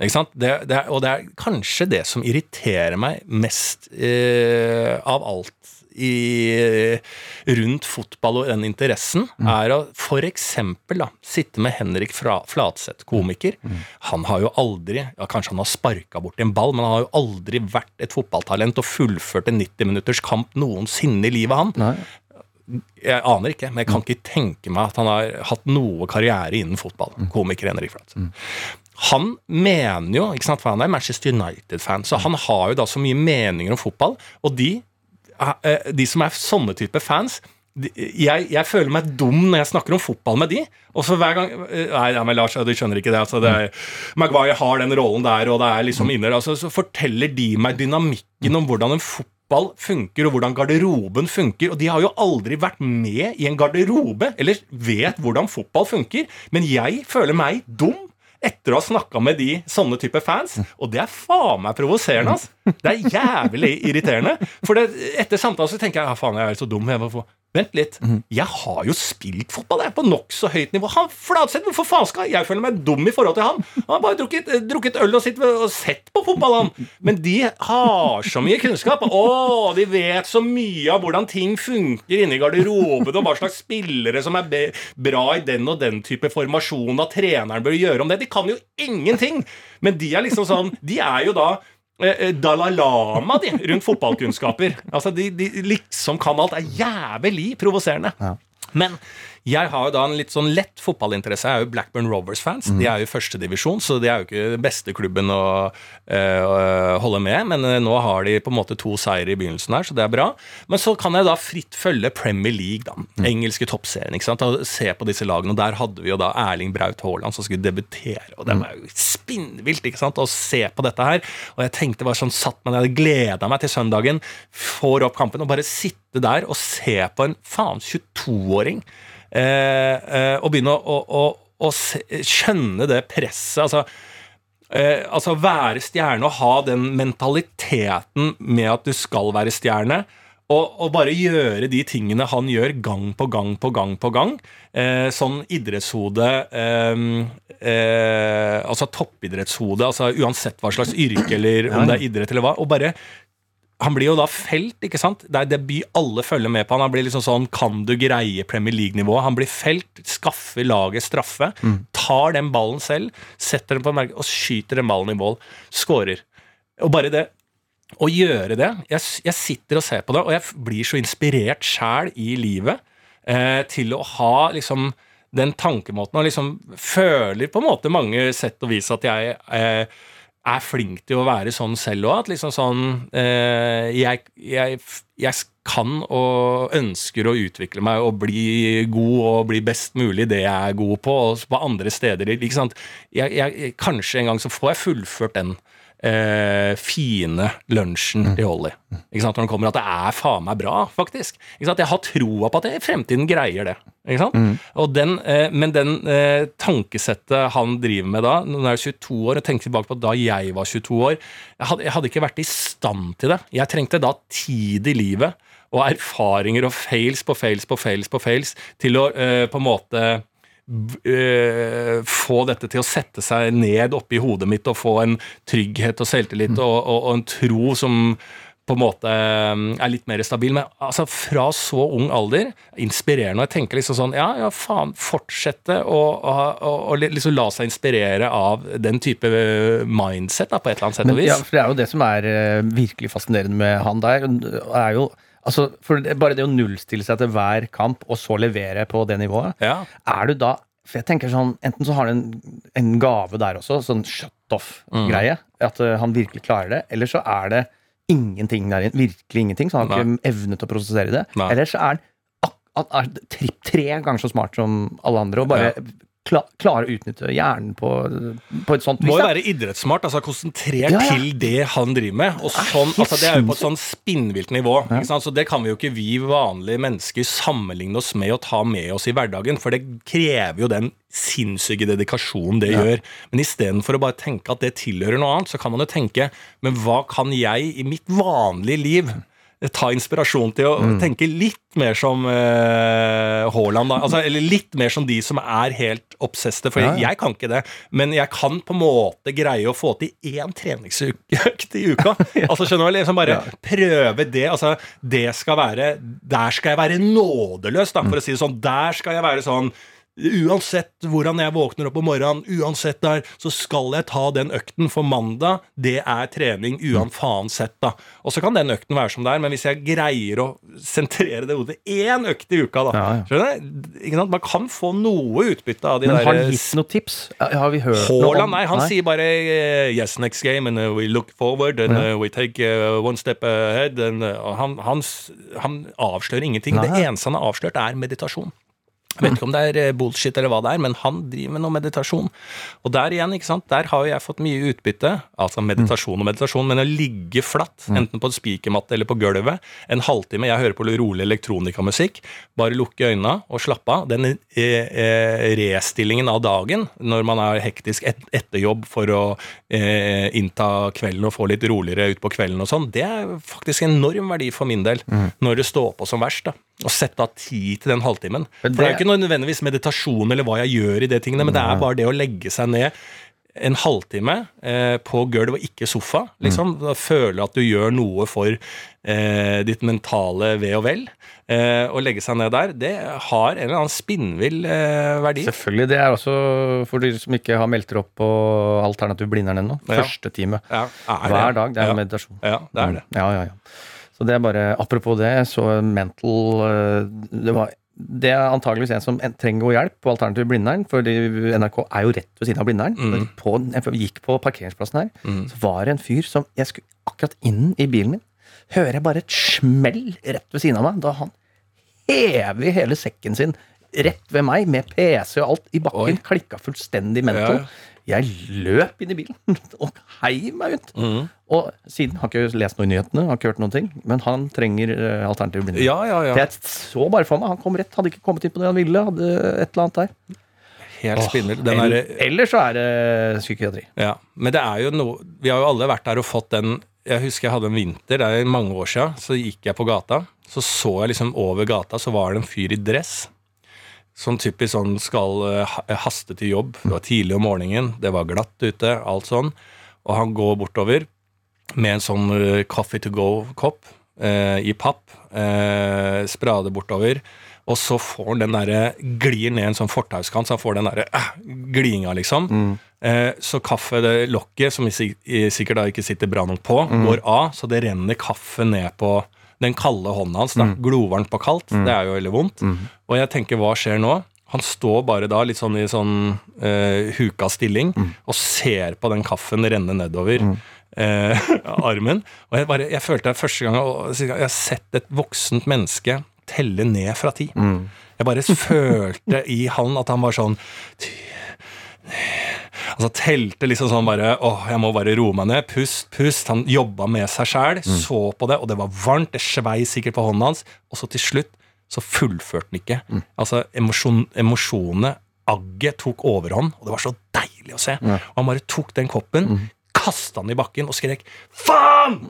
Ikke sant? Det, det er, og det er kanskje det som irriterer meg mest eh, av alt i, rundt fotball og den interessen, er å eksempel sitte med Henrik Flatseth, komiker. Han har jo aldri ja, Kanskje han har sparka bort en ball, men han har jo aldri vært et fotballtalent og fullført en 90 minutters kamp noensinne i livet, han. Nei. Jeg aner ikke, men jeg kan ikke tenke meg at han har hatt noe karriere innen fotball. Komiker Henrik Flatt. Han mener jo, ikke sant, for han er Manchester United-fan, så han har jo da så mye meninger om fotball. Og de, eh, de som er sånne type fans jeg, jeg føler meg dum når jeg snakker om fotball med de. Og så hver gang eh, Nei, ja, men Lars, du skjønner ikke det. Altså, det er, Maguire har den rollen der, og det er liksom inne altså, Så forteller de meg dynamikken om hvordan en fotball funker, og hvordan garderoben funker. Og de har jo aldri vært med i en garderobe, eller vet hvordan fotball funker. Men jeg føler meg dum etter å ha snakka med de sånne type fans. Og det er faen meg provoserende. altså. Det er jævlig irriterende. For det, etter samtalen så tenker jeg ja faen, jeg er så dum. Jeg, Vent litt. Jeg har jo spilt fotball jeg, på nokså høyt nivå. Han Fladseth, hvorfor faen skal jeg føle meg dum i forhold til han? Han har bare drukket, eh, drukket øl og, og sett på fotball, han. Men de har så mye kunnskap. Å, de vet så mye av hvordan ting funker inni garderoben, og hva slags spillere som er bra i den og den type formasjon, at treneren bør gjøre om det. De kan jo ingenting! Men de er liksom sånn De er jo da Dalai Lama de, rundt fotballkunnskaper. Altså, de, de liksom kan alt. Det er jævlig provoserende. Ja. Men jeg har jo da en litt sånn lett fotballinteresse. Jeg er jo Blackburn Rovers-fans. Mm. De er jo i førstedivisjon, så de er jo ikke beste klubben å å holde med. Men uh, nå har de på en måte to seire i begynnelsen her, så det er bra. Men så kan jeg da fritt følge Premier League, da. Mm. Engelske toppserien. ikke sant? Og se på disse lagene. Og der hadde vi jo da Erling Braut Haaland som skulle debutere. Og det var jo spinnvilt ikke sant? å se på dette her. Og jeg tenkte bare sånn, satt meg, hadde gleda meg til søndagen, får opp kampen og bare sitte der og se på en faen 22-åring Eh, eh, og begynne å, å, å, å skjønne det presset. altså Eh, altså være stjerne og ha den mentaliteten med at du skal være stjerne. Og, og, bare gjøre de tingene han gjør gang på gang på gang på gang. Eh, sånn idrettshode eh, eh, Altså toppidrettshode, altså uansett hva slags yrke eller om det er idrett eller hva. Og bare han blir jo da felt, ikke sant? Det er debut alle følger med på. Han blir liksom sånn Kan du greie Premier League-nivået? Han blir felt, skaffer laget straffe, mm. tar den ballen selv, setter den på merket og skyter den ballen i mål. Skårer. Og bare det å gjøre det jeg, jeg, sitter og ser på det, og jeg blir så inspirert sjæl i livet eh, til å ha liksom den tankemåten og liksom føler på en måte mange sett og vis at jeg eh, er flink til å være sånn selv òg. At liksom sånn eh, jeg, jeg, jeg, kan og ønsker å utvikle meg og bli god og bli best mulig det jeg er god på, og på andre steder. Ikke sant? Jeg, kanskje en gang så får jeg fullført den eh, fine lunsjen mm. til Holly. Ikke sant? Når den kommer at det er faen meg bra, faktisk. Ikke sant? Jeg har troa på at jeg i fremtiden greier det. Ikke sant? Mm. Den, eh, men den eh, tankesettet han driver med da, når jeg er 22 år, og tenker tilbake på da jeg var 22 år jeg hadde, jeg hadde ikke vært i stand til det. Jeg trengte da tid i livet og erfaringer og fails på fails på fails på fails til å eh, på en måte uh, få dette til å sette seg ned oppi hodet mitt og få en trygghet og selvtillit mm. og, og, og, en tro som på en måte eh, er litt mer stabil. Men altså, fra så ung alder, inspirerende. Og jeg tenker liksom sånn Ja, ja, faen, fortsette å, liksom la seg inspirere av den type mindset, da, på et eller annet sett og vis. Ja, for det er jo det som er uh, virkelig fascinerende med han der. er jo Altså, for Bare det å nullstille seg til hver kamp, og så levere på det nivået, ja. er du da For jeg tenker sånn, Enten så har du en, en gave der også, sånn shut off-greie, mm. at uh, han virkelig klarer det, eller så er det ingenting der inne. Virkelig ingenting, så han har ikke evne til å prosessere det. Nei. Eller så er han tre ganger så smart som alle andre og bare ja klare å utnytte hjernen på, på et sånt vis. Må jo være idrettssmart, altså konsentrert ja, ja. til det han driver med. Og sånn, altså, det er jo på et sånn spinnvilt nivå. Ja. Så det kan vi jo ikke vi vanlige mennesker sammenligne oss med og ta med oss i hverdagen, for det krever jo den sinnssyke dedikasjonen det gjør. Men istedenfor å bare tenke at det tilhører noe annet, så kan man jo tenke men hva kan jeg i mitt vanlige liv ta inspirasjon til å mm. tenke litt mer som uh, Haaland. Altså, eller litt mer som de som er helt obsesste. For ja, ja. jeg kan ikke det. Men jeg kan på en måte greie å få til én treningsøkt i uka. altså skjønner du, liksom Bare ja. prøve det. Altså, det skal være Der skal jeg være nådeløs, da, for mm. å si det sånn. Der skal jeg være sånn Uansett hvordan jeg våkner opp om morgenen, uansett der, så skal jeg ta den økten. For mandag, det er trening uansett, da. Og så kan den økten være som det er, men hvis jeg greier å sentrere det hodet én økt i uka, da ja, ja. Skjønner du? Man kan få noe utbytte av de men der Men har han gitt noen tips? Har vi hørt Haaland, Nei, han nei? sier bare uh, yes, next game, and uh, we look forward, and ja. we take uh, one step ahead. And, uh, han, han, han, avslører ingenting. Nei. Det eneste han har avslørt, er meditasjon. Jeg vet ikke om det er eh, bullshit eller hva det er, men han driver med noe meditasjon. Og der igjen, ikke sant, der har jo jeg fått mye utbytte. Altså meditasjon og meditasjon, men å ligge flatt, mm. enten på en spikermatte eller på gulvet, en halvtime Jeg hører på rolig elektronikamusikk. Bare lukke øynene og slappe av. Den eh, eh, restillingen av dagen når man er hektisk et, etter jobb for å eh, innta kvelden og få litt roligere ut på kvelden og sånn, det er faktisk enorm verdi for min del mm. når det står på som verst. da. Å sette av tid til den halvtimen. For det er jo ikke nødvendigvis meditasjon eller hva jeg gjør i det tingene, men det er bare det å legge seg ned en halvtime eh, på gulv og ikke sofa. liksom, mm. Føle at du gjør noe for eh, ditt mentale ve og vel. Eh, å legge seg ned der, det har en eller annen spinnvill eh, verdi. Selvfølgelig. Det er også for de som ikke har meldt dere opp på Alternativ Blindern ennå. Ja. Første time ja, hver dag. Det er ja. meditasjon. Ja, det er det. Ja, ja, ja. Så det er bare Apropos det, så mental eh, Det var det er antageligvis en som trenger god hjelp på Alternativ Blindern. For NRK er jo rett ved siden av Blindern. Mm. På, jeg gikk på parkeringsplassen her, mm. så var det en fyr som Jeg skulle akkurat inn i bilen min. Hører jeg bare et smell rett ved siden av meg. Da han hever hele sekken sin rett ved meg, med PC og alt, i bakken. Oi. Klikka fullstendig mental. Ja. Jeg løp inn i bilen og heiv meg ut. Mm. Og siden har ikke lest noe i nyhetene, har ikke hørt noen ting, men han trenger uh, alternativ blinding. Ja, ja, ja. Jeg så bare for meg, han kom rett, hadde ikke kommet inn på det han ville, hadde et eller annet der. Helt spinnvill. er... eller så er det psykiatri. Ja, Men det er jo noe Vi har jo alle vært der og fått den Jeg husker jeg hadde en vinter, det er mange år siden, så gikk jeg på gata. Så så jeg liksom over gata, så var det en fyr i dress Sånn typisk sånn skal uh, haste til jobb. Det var tidlig om morgenen, det var glatt ute, alt sånn. Og han går bortover med en sånn uh, coffee to go-kopp eh, i papp. Eh, sprader bortover. Og så får han den derre Glir ned en sånn fortauskant, så han får den derre glinga, liksom. Mm. så kaffelokket, som sikkert da ikke sitter bra nok på, mm. går av, så det renner kaffe ned på den kalde hånda hans. da, mm. Glovarmt på kaldt. Mm. Det er jo veldig vondt. Mm. Og jeg tenker, hva skjer nå? Han står bare da litt sånn i sånn uh, huka stilling mm. og ser på den kaffen renne nedover uh, armen. Og jeg, bare, jeg følte det første gang jeg har sett et voksent menneske telle ned fra ti. Mm. Jeg bare følte i han at han var sånn Altså telte liksom sånn bare åh, jeg må bare roe meg ned. Pust, pust. Han jobba med seg sjæl, mm. så på det, og det var varmt. Det svei sikkert på hånda hans. Og så til slutt så fullførte han ikke. Mm. Altså emosjon, emosjonene, agget, tok overhånd, og det var så deilig å se. Ja. Og han bare tok den koppen, mm. kasta den i bakken og skrek 'faen'!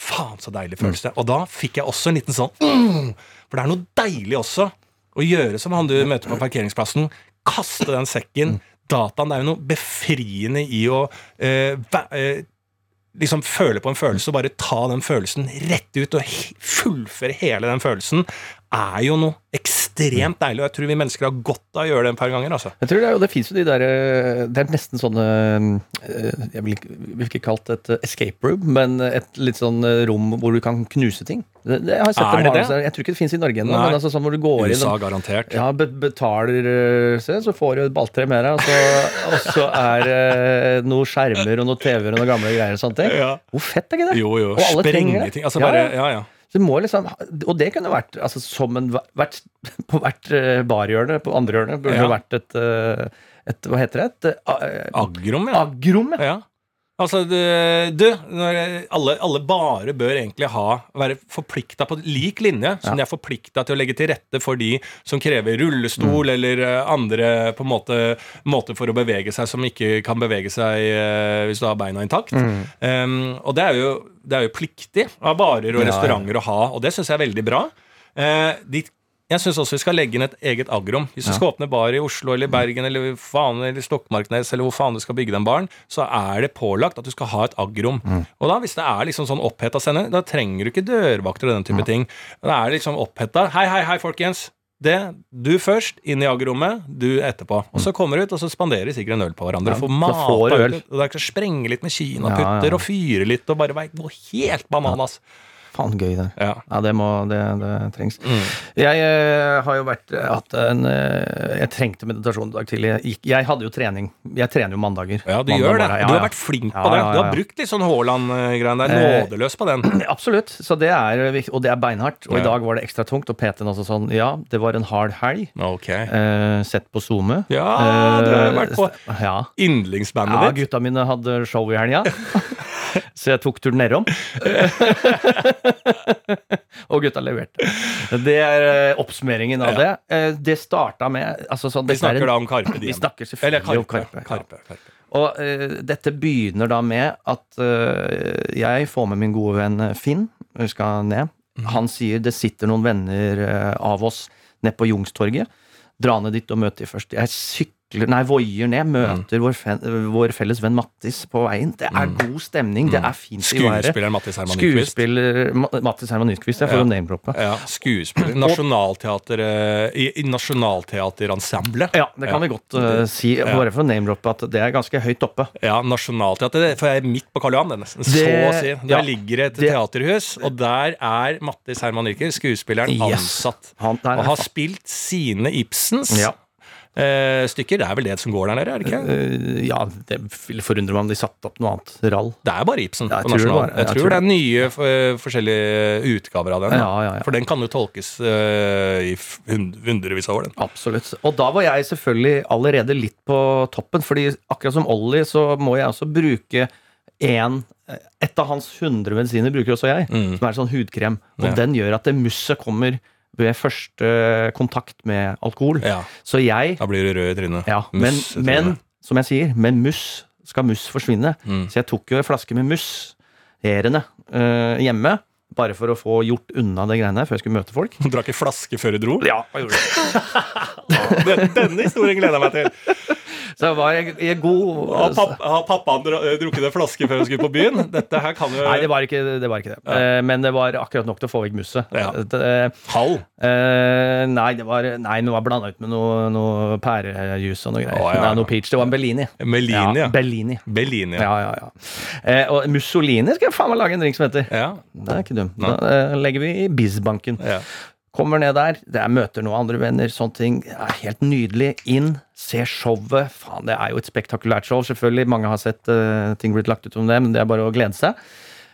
Faen, så deilig følelse. Mm. Og da fikk jeg også en liten sånn mm, For det er noe deilig også å gjøre som han du møter på parkeringsplassen. Kaste den sekken, mm dataen. Det er jo noe befriende i å eh, eh, liksom føle på en følelse og bare ta den følelsen rett ut og fullføre hele den følelsen, er jo noe ekstremt deilig. Og jeg tror vi mennesker har godt av å gjøre det en par ganger. altså. Jeg tror Det, er, det fins jo de der eh, Det er nesten sånne eh, Jeg vil ikke, vil ikke kalt det et escape room, men et litt sånn rom hvor du kan knuse ting. Det, det, jeg, har sett er det det? Jeg tror ikke det fins i Norge ennå. Men altså sånn hvor du går USA, inn garantert. Ja, be betaler se, så får du et balltre med deg, og så, og så er det noen skjermer og noen TV-er og noen gamle greier og sånne ting. Ja. Hvor fett er ikke det? Jo, jo. Sprenge ting. Altså bare, ja, ja. Så det må liksom, og det kunne vært altså, som en, vært, På hvert uh, barhjørne, på andre hjørnet, burde det ja. vært et, uh, et, Hva heter det? Et, uh, agrom, ja. Agrom, ja. Altså, du, alle, alle, bare bør egentlig ha, være forplikta på lik linje som ja. de er forplikta til å legge til rette for de som krever rullestol mm. eller andre på en måte måter for å bevege seg som ikke kan bevege seg uh, hvis du har beina intakt. Mm. Um, og det er, jo, det er, jo, pliktig av barer og restauranter ja, ja. å ha, og det syns jeg er veldig bra. Uh, de jeg syns også vi skal legge inn et eget agrom. Hvis du ja. skal åpne bar i Oslo eller Bergen eller faen eller Stokmarknes eller hvor faen du skal bygge den baren, så er det pålagt at du skal ha et agrom. Mm. Og da, hvis det er liksom sånn oppheta scene, da trenger du ikke dørvakter og den type ja. ting. Da er det liksom oppheta. Hei, hei, hei, folkens. Det, Du først, inn i agrommet, du etterpå. Og så kommer du ut, og så spanderer vi sikkert en øl på hverandre. Ja, får mat og øl. Og ikke å sprenge litt med kinaputter ja, ja. og fyre litt og bare være helt bananas. Ja. Faen gøy, det. Ja, ja det, må, det, det trengs. Mm. Jeg uh, har jo vært uh, hatt en uh, Jeg trengte meditasjon i dag tidlig. Jeg, jeg, hadde jo trening. Jeg trener jo mandager. Ja, du gjør det. Ja, du har vært flink på det. Du har brukt litt sånn Haaland-greiene der. Nådeløs på den. Absolutt. Så det er, og det er beinhardt. Og i dag var det ekstra tungt. Og PT-en også sånn Ja, det var en hard helg. Okay. sett på SoMe. Ja, du har vært på ja. yndlingsbandet ditt. Ja, gutta mine hadde show i helga. Så jeg tok turen nedom. og gutta leverte. Det er uh, oppsummeringen av det. Uh, det starta med altså, sånn, Vi snakker en, da om Karpe Diem. Vi snakker selvfølgelig Karpe, om Karpe. Karpe, Karpe. Og uh, dette begynner da med at jeg får med min gode venn Finn. Vi skal ned. Han sier det sitter noen venner uh, av oss nede på Jungstorget. Dra ned dit og møte de først. Jeg sykler Nei, voier ned. Møter mm. vår, fe, vår, felles venn Mattis på veien. Det er mm. god stemning. Det er fint i været. Skuespiller Mattis Herman Nyquist. Skuespiller Mattis Herman Nyquist, jeg får ja. name-droppe. Ja, skuespiller. Nasjonalteater eh, i, i Nasjonalteaterensemblet. Ja, det kan ja. vi godt uh, si. Bare for å name-droppe at det er ganske høyt oppe. Ja, nasjonalteater, For jeg er midt på Karl Johan, det nesten. Så å si. Der ja, ligger et det, teaterhus, og der er Mattis Herman Nyquist, skuespilleren, yes. ansatt. Han, og har spilt sine Ibsens. Ja eh, stykker. Det er vel det som går der nede, er det ikke? Uh, ja, det ville forundre meg om de satte opp noe annet rall. Det er bare Ibsen ja, jeg, tror det, var, jeg, jeg, tror det, er nye for, forskjellige utgaver av den. Ja, ja, for den kan jo tolkes uh, i hundrevis av år, den. Absolutt. Og da var jeg selvfølgelig allerede litt på toppen, fordi akkurat som Ollie så må jeg også bruke en et av hans hundre medisiner bruker også jeg, mm. som er sånn hudkrem. Og den gjør at det musset kommer ved første kontakt med alkohol. Ja. Så jeg Da blir du rød i trynet. Ja, men, men, som jeg sier, med muss skal muss forsvinne. Mm. Så jeg tok jo en flaske med mus erende, uh, hjemme. Bare for å få gjort unna det greiene før jeg skulle møte folk. Du drakk ei flaske før du dro? Ja, jeg gjorde det. Denne historien gleder jeg meg til. Så var jeg, jeg god Har, papp, har pappaen drukket en flaske før hun skulle på byen? Dette her kan jo Nei, det var ikke det. Var ikke det. Ja. Eh, men det var akkurat nok til å få vekk musset. Ja. Halv? Uh, nei, det var, nei, var blanda ut med noe, noe pærejus og noe greier. Å, ja, nei, noe peach. Det var en Bellini. Bellini, ja. Bellini. Bellini. Ja, ja, ja. Og Mussolini skal jeg faen meg lage en drink som heter. Ja. Det er ikke dumt. Da legger vi i Bizbanken. Ja. Kommer ned der, det er møter noen andre venner, sånne ting. Det er helt nydelig. Inn, se showet. Faen, det er jo et spektakulært show, selvfølgelig. Mange har sett uh, ting blitt lagt ut om det, men det er bare å glede seg.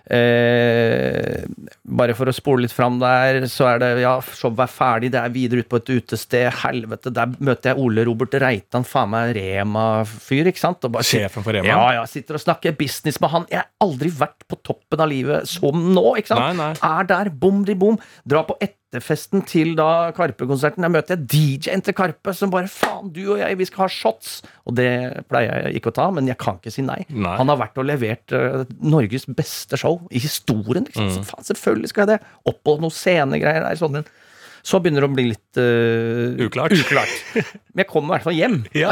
Eh, bare for å spole litt fram der, så er det ja, showet er ferdig, det er videre ut på et utested. Helvete, der møter jeg Ole Robert Reitan, faen meg Rema-fyr, ikke sant? Bare, Sjefen for Rema? Ja, ja. Sitter og snakker business med han. Jeg har aldri vært på toppen av livet som nå, ikke sant? Nei, nei. Er der, bom di bom. Dra på ett etterfesten til da Karpe-konserten. Der møter jeg DJ-en til Karpe som bare Faen, du og jeg, vi skal ha shots! Og det pleier jeg ikke å ta, men jeg kan ikke si nei. nei. Han har vært og levert uh, Norges beste show i historien. Liksom. Mm. Så faen, selvfølgelig skal jeg det! Opp på noen scenegreier der. sånn så begynner det å bli litt uh, uklart. uklart. Men jeg kom i hvert fall hjem. Ja.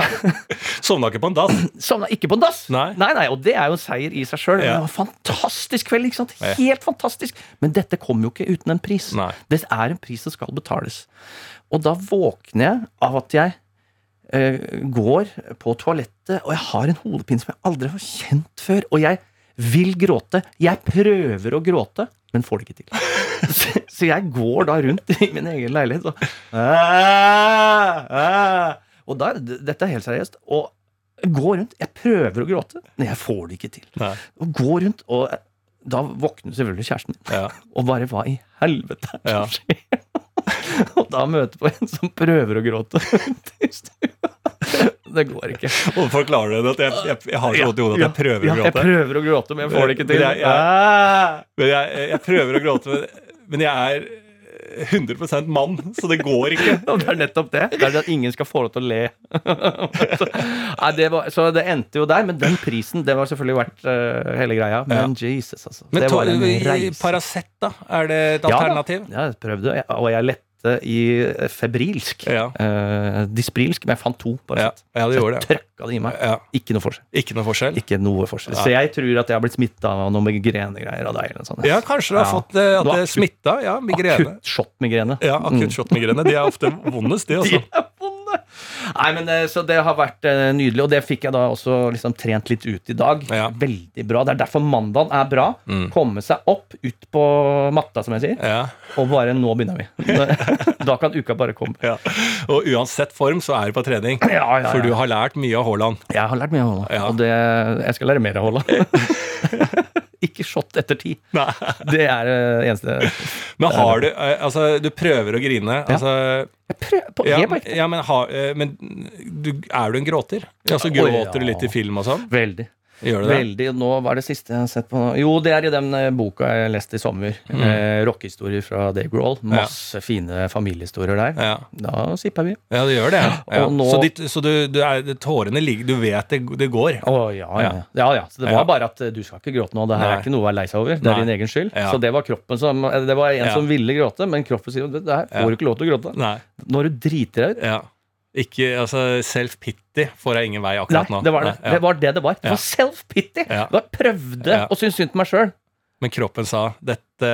Sovna ikke på en dass? Sovna ikke på en dass. Nei. nei, nei, Og det er jo en seier i seg sjøl. Ja. Det var en fantastisk kveld. ikke sant? Helt fantastisk. Men dette kommer jo ikke uten en pris. Nei. Det er en pris som skal betales. Og da våkner jeg av at jeg uh, går på toalettet, og jeg har en hodepine som jeg aldri har kjent før. Og jeg vil gråte. Jeg prøver å gråte men får det ikke til. Så, så jeg går da rundt i min egen leilighet og Og da, dette er helt seriøst. Og går rundt. Jeg prøver å gråte, men jeg får det ikke til. Nei. Og går rundt, og da våkner selvfølgelig kjæresten min. Ja. Og bare hva i helvete er det som skjer? og da møter på en som prøver å gråte. Det går ikke. Og forklarer du det? Jeg, jeg, jeg har så vondt i hodet at jeg prøver å gråte? Jeg prøver å gråte, men jeg får det ikke til. Men jeg, ah! men jeg prøver å gråte, men jeg er 100% mann, så det går ikke. det er nettopp det. Det er det at ingen skal få lov til å le. Nei, det var, så det endte jo der, men den prisen, det var selvfølgelig verdt uh, hele greia. Men ja. Jesus, altså. Men Paracet, da? Er det et alternativ? Ja, jeg prøvde, og jeg lette i febrilsk. Ja. Eh, disprilsk, men jeg fant to. Bare ja. ja, det gjorde det. Trøkka det i meg. Ja. Ikke noe forskjell. Ikke noe forskjell? Ikke noe forskjell. Så jeg tror at jeg har blitt smitta av noe migrenegreier av deg. eller sånt. Ja, kanskje du har fått det, at det smitta. Ja, migrene. Akutt shot-migrene. Ja, akutt mm. shot-migrene. De er ofte vondest, de også. Nei, men eh, Så det har vært uh, nydelig, og det fikk jeg da også liksom trent litt ut i dag. Ja. Veldig bra. Det er derfor mandagen er bra. Mm. Komme seg opp, ut på matta, som jeg sier, ja. og bare nå begynner vi. da kan uka bare komme. Ja. Og uansett form så er du på trening. For du har lært mye av Haaland. Jeg har lært mye av Haaland, og det, jeg skal lære mer av Haaland. ikke shot etter ti. Nei. Det er det eneste. Men har du eh, Altså, du prøver å grine. Ja. Altså jeg prøver på, ja, ja, men, ha, eh, men du, er du en gråter? Altså, gråter du litt i film og sånn? Veldig. Gjør det det? Veldig. Nå var det siste jeg har sett på Jo, det er i den eh, boka jeg leste i sommer. Mm. Eh, Rockehistorier fra Dave Grohl. Masse fine familiehistorier der. Ja. Da sipper vi. Ja, det gjør det. Ja. Nå- Så, ditt, så du, du er, tårene ligger Du vet det, det går? Å ja, ja. ja, ja. Så det var Ja. bare at eh, du skal ikke gråte nå. Det her Nei. er ikke noe å være lei seg over. Det er Nei. din egen skyld. Ja. Så det var kroppen som eh, Det var en Ja. som ville gråte, men kroppen sier det her får du ikke lov til å gråte. Nei. Når du driter deg ut. Ikke, altså, Self-pity får jeg ingen vei akkurat nå. det var det. Nei, ja. Det var det det var. Det var self-pity. Ja. Jeg prøvde å synes synd på meg sjøl. Men kroppen sa dette,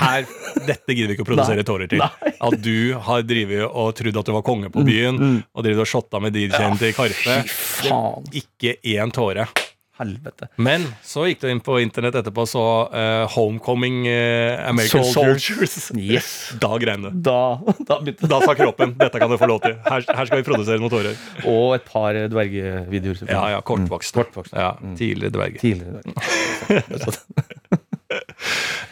her, dette gidder vi ikke å produsere tårer til. Nei. At du har drevet og trodd at du var konge på byen, og drevet og shotta med DJ-en til Karpe. Ikke én tåre. Helvete. Men så gikk du inn på internett etterpå og så uh, Homecoming uh, American Soldiers. Soldiers. Yes. Da grein du. Da, da Da sa kroppen dette kan du få lov til. Her, her skal vi produsere noen tårer. Og et par dvergevideoer. Ja, ja, kortvokst. Kortvokst. Ja, Tidligere dverger. Tidligere dverger.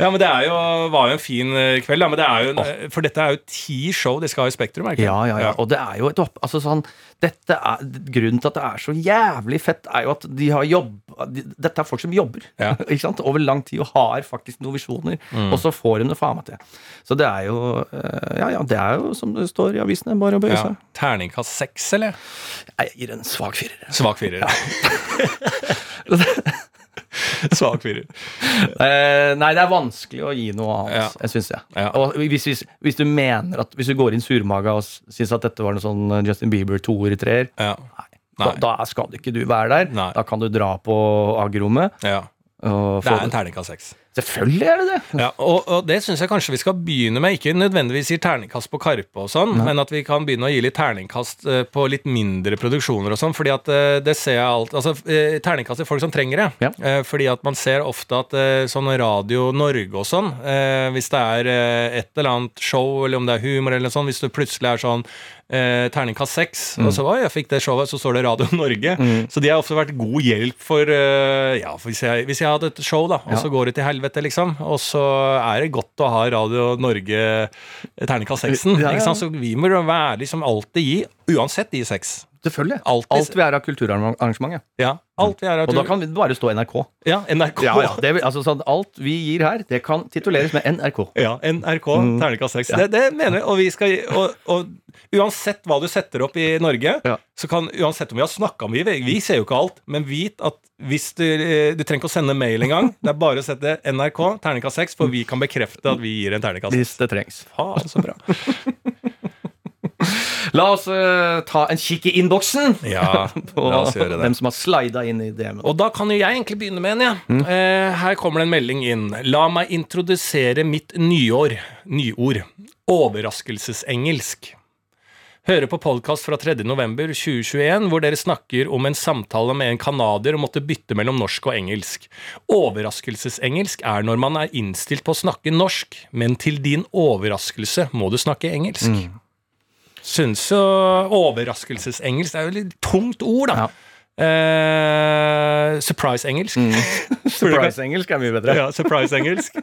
Ja, men det er jo, var jo en fin eh, kveld. Men det er jo, en- For dette er jo ti show de skal ha i Spektrum, ikke? Ja, ja, ja. Og det er jo et opp... Altså sånn dette er, Grunnen til at det er så jævlig fett, er jo at de har jobb... De, dette er folk som jobber Ja. ikke sant? over lang tid og har faktisk noen visjoner. Mm. Og så får de det faen meg til. Så det er jo eh, Ja, ja, det er jo som det står i avisene, bare å bøye Ja. Terningkast seks, eller? Jeg gir en svak firer. Svak firer. Svak firer. Uh, nei, det er vanskelig å gi noe annet, Ja. jeg syns jeg. Ja. Og hvis, hvis, hvis du mener at Hvis du går inn surmaga og syns at dette var noe sånn eh, Justin Bieber toer i treer, Ja. da, Nei. da skal ikke du være der. Nei. Da kan du dra på agrommet. ja. Det er en terningkast seks. Selvfølgelig er det det! Ja, og, og det syns jeg kanskje vi skal begynne med. Ikke nødvendigvis gi terningkast på Karpe og sånn, men at vi kan begynne å gi litt terningkast eh, på litt mindre produksjoner og sånn. fordi at eh, det ser jeg alt Altså eh, terningkast til folk som trenger det. Ja. Fordi at man ser ofte at sånn Radio Norge og sånn, hvis det er et eller annet show, eller om det er humor eller sånn, hvis du plutselig er sånn eh, terningkast seks, og så oi, jeg fikk det showet, så står det Radio Norge. Så de har ofte vært god hjelp for eh, Ja, for hvis jeg, hvis jeg hadde et show, da, og Ja. så går det til helvete, liksom, og så er det godt å ha Radio Norge eh, terningkast seksen. Ja? Så vi må være liksom alltid gi, uansett de seks. Selvfølgelig. Alt, Alt vi er av kulturarrangement. Ja. Ja, alt vi er av Og da kan det bare stå NRK. Ja, NRK. Ja, ja, det, altså, sånn, alt vi gir her, det kan tituleres med NRK. Ja, NRK, Mm. terningkast seks. Det, det mener vi. Og, vi skal, og, og uansett hva du setter opp i Norge, så kan uansett om vi har snakka vi, vi ser jo ikke alt, men vit at hvis du, eh, du trenger ikke å sende mail engang. Det er bare å sette NRK, terningkast 6, for vi kan bekrefte at vi gir en terningkast Hvis det trengs. Faen, så bra. La oss uh, ta en kikk i innboksen Ja, på hvem som har slida inn i DM-en. Og da kan jo jeg egentlig begynne med en, jeg. Ja. Eh, her kommer det en melding inn. La meg introdusere mitt nyår. Nyord. Overraskelsesengelsk. Hører på podkast fra 3.11.2021 hvor dere snakker om en samtale med en canadier og måtte bytte mellom norsk og engelsk. Overraskelsesengelsk er når man er innstilt på å snakke norsk, men til din overraskelse må du snakke engelsk. Syns jo overraskelsesengelsk er jo et litt tungt ord, da. Ja. Uh, surprise-engelsk. Surprise-engelsk er mye bedre. Ja, surprise-engelsk.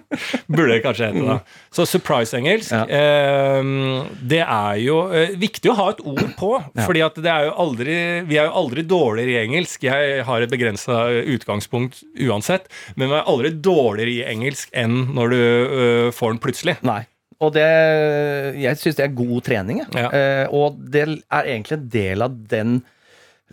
Burde det kanskje hete, da. Så surprise-engelsk, Ja. uh, det er jo uh, viktig å ha et ord på. fordi at det er jo aldri Vi er jo aldri dårligere i engelsk. Jeg har et begrensa utgangspunkt uansett, men vi er aldri dårligere i engelsk enn når du får den plutselig. Nei. Og det, jeg syns det er god trening. Ja. Eh, og det er egentlig en del av den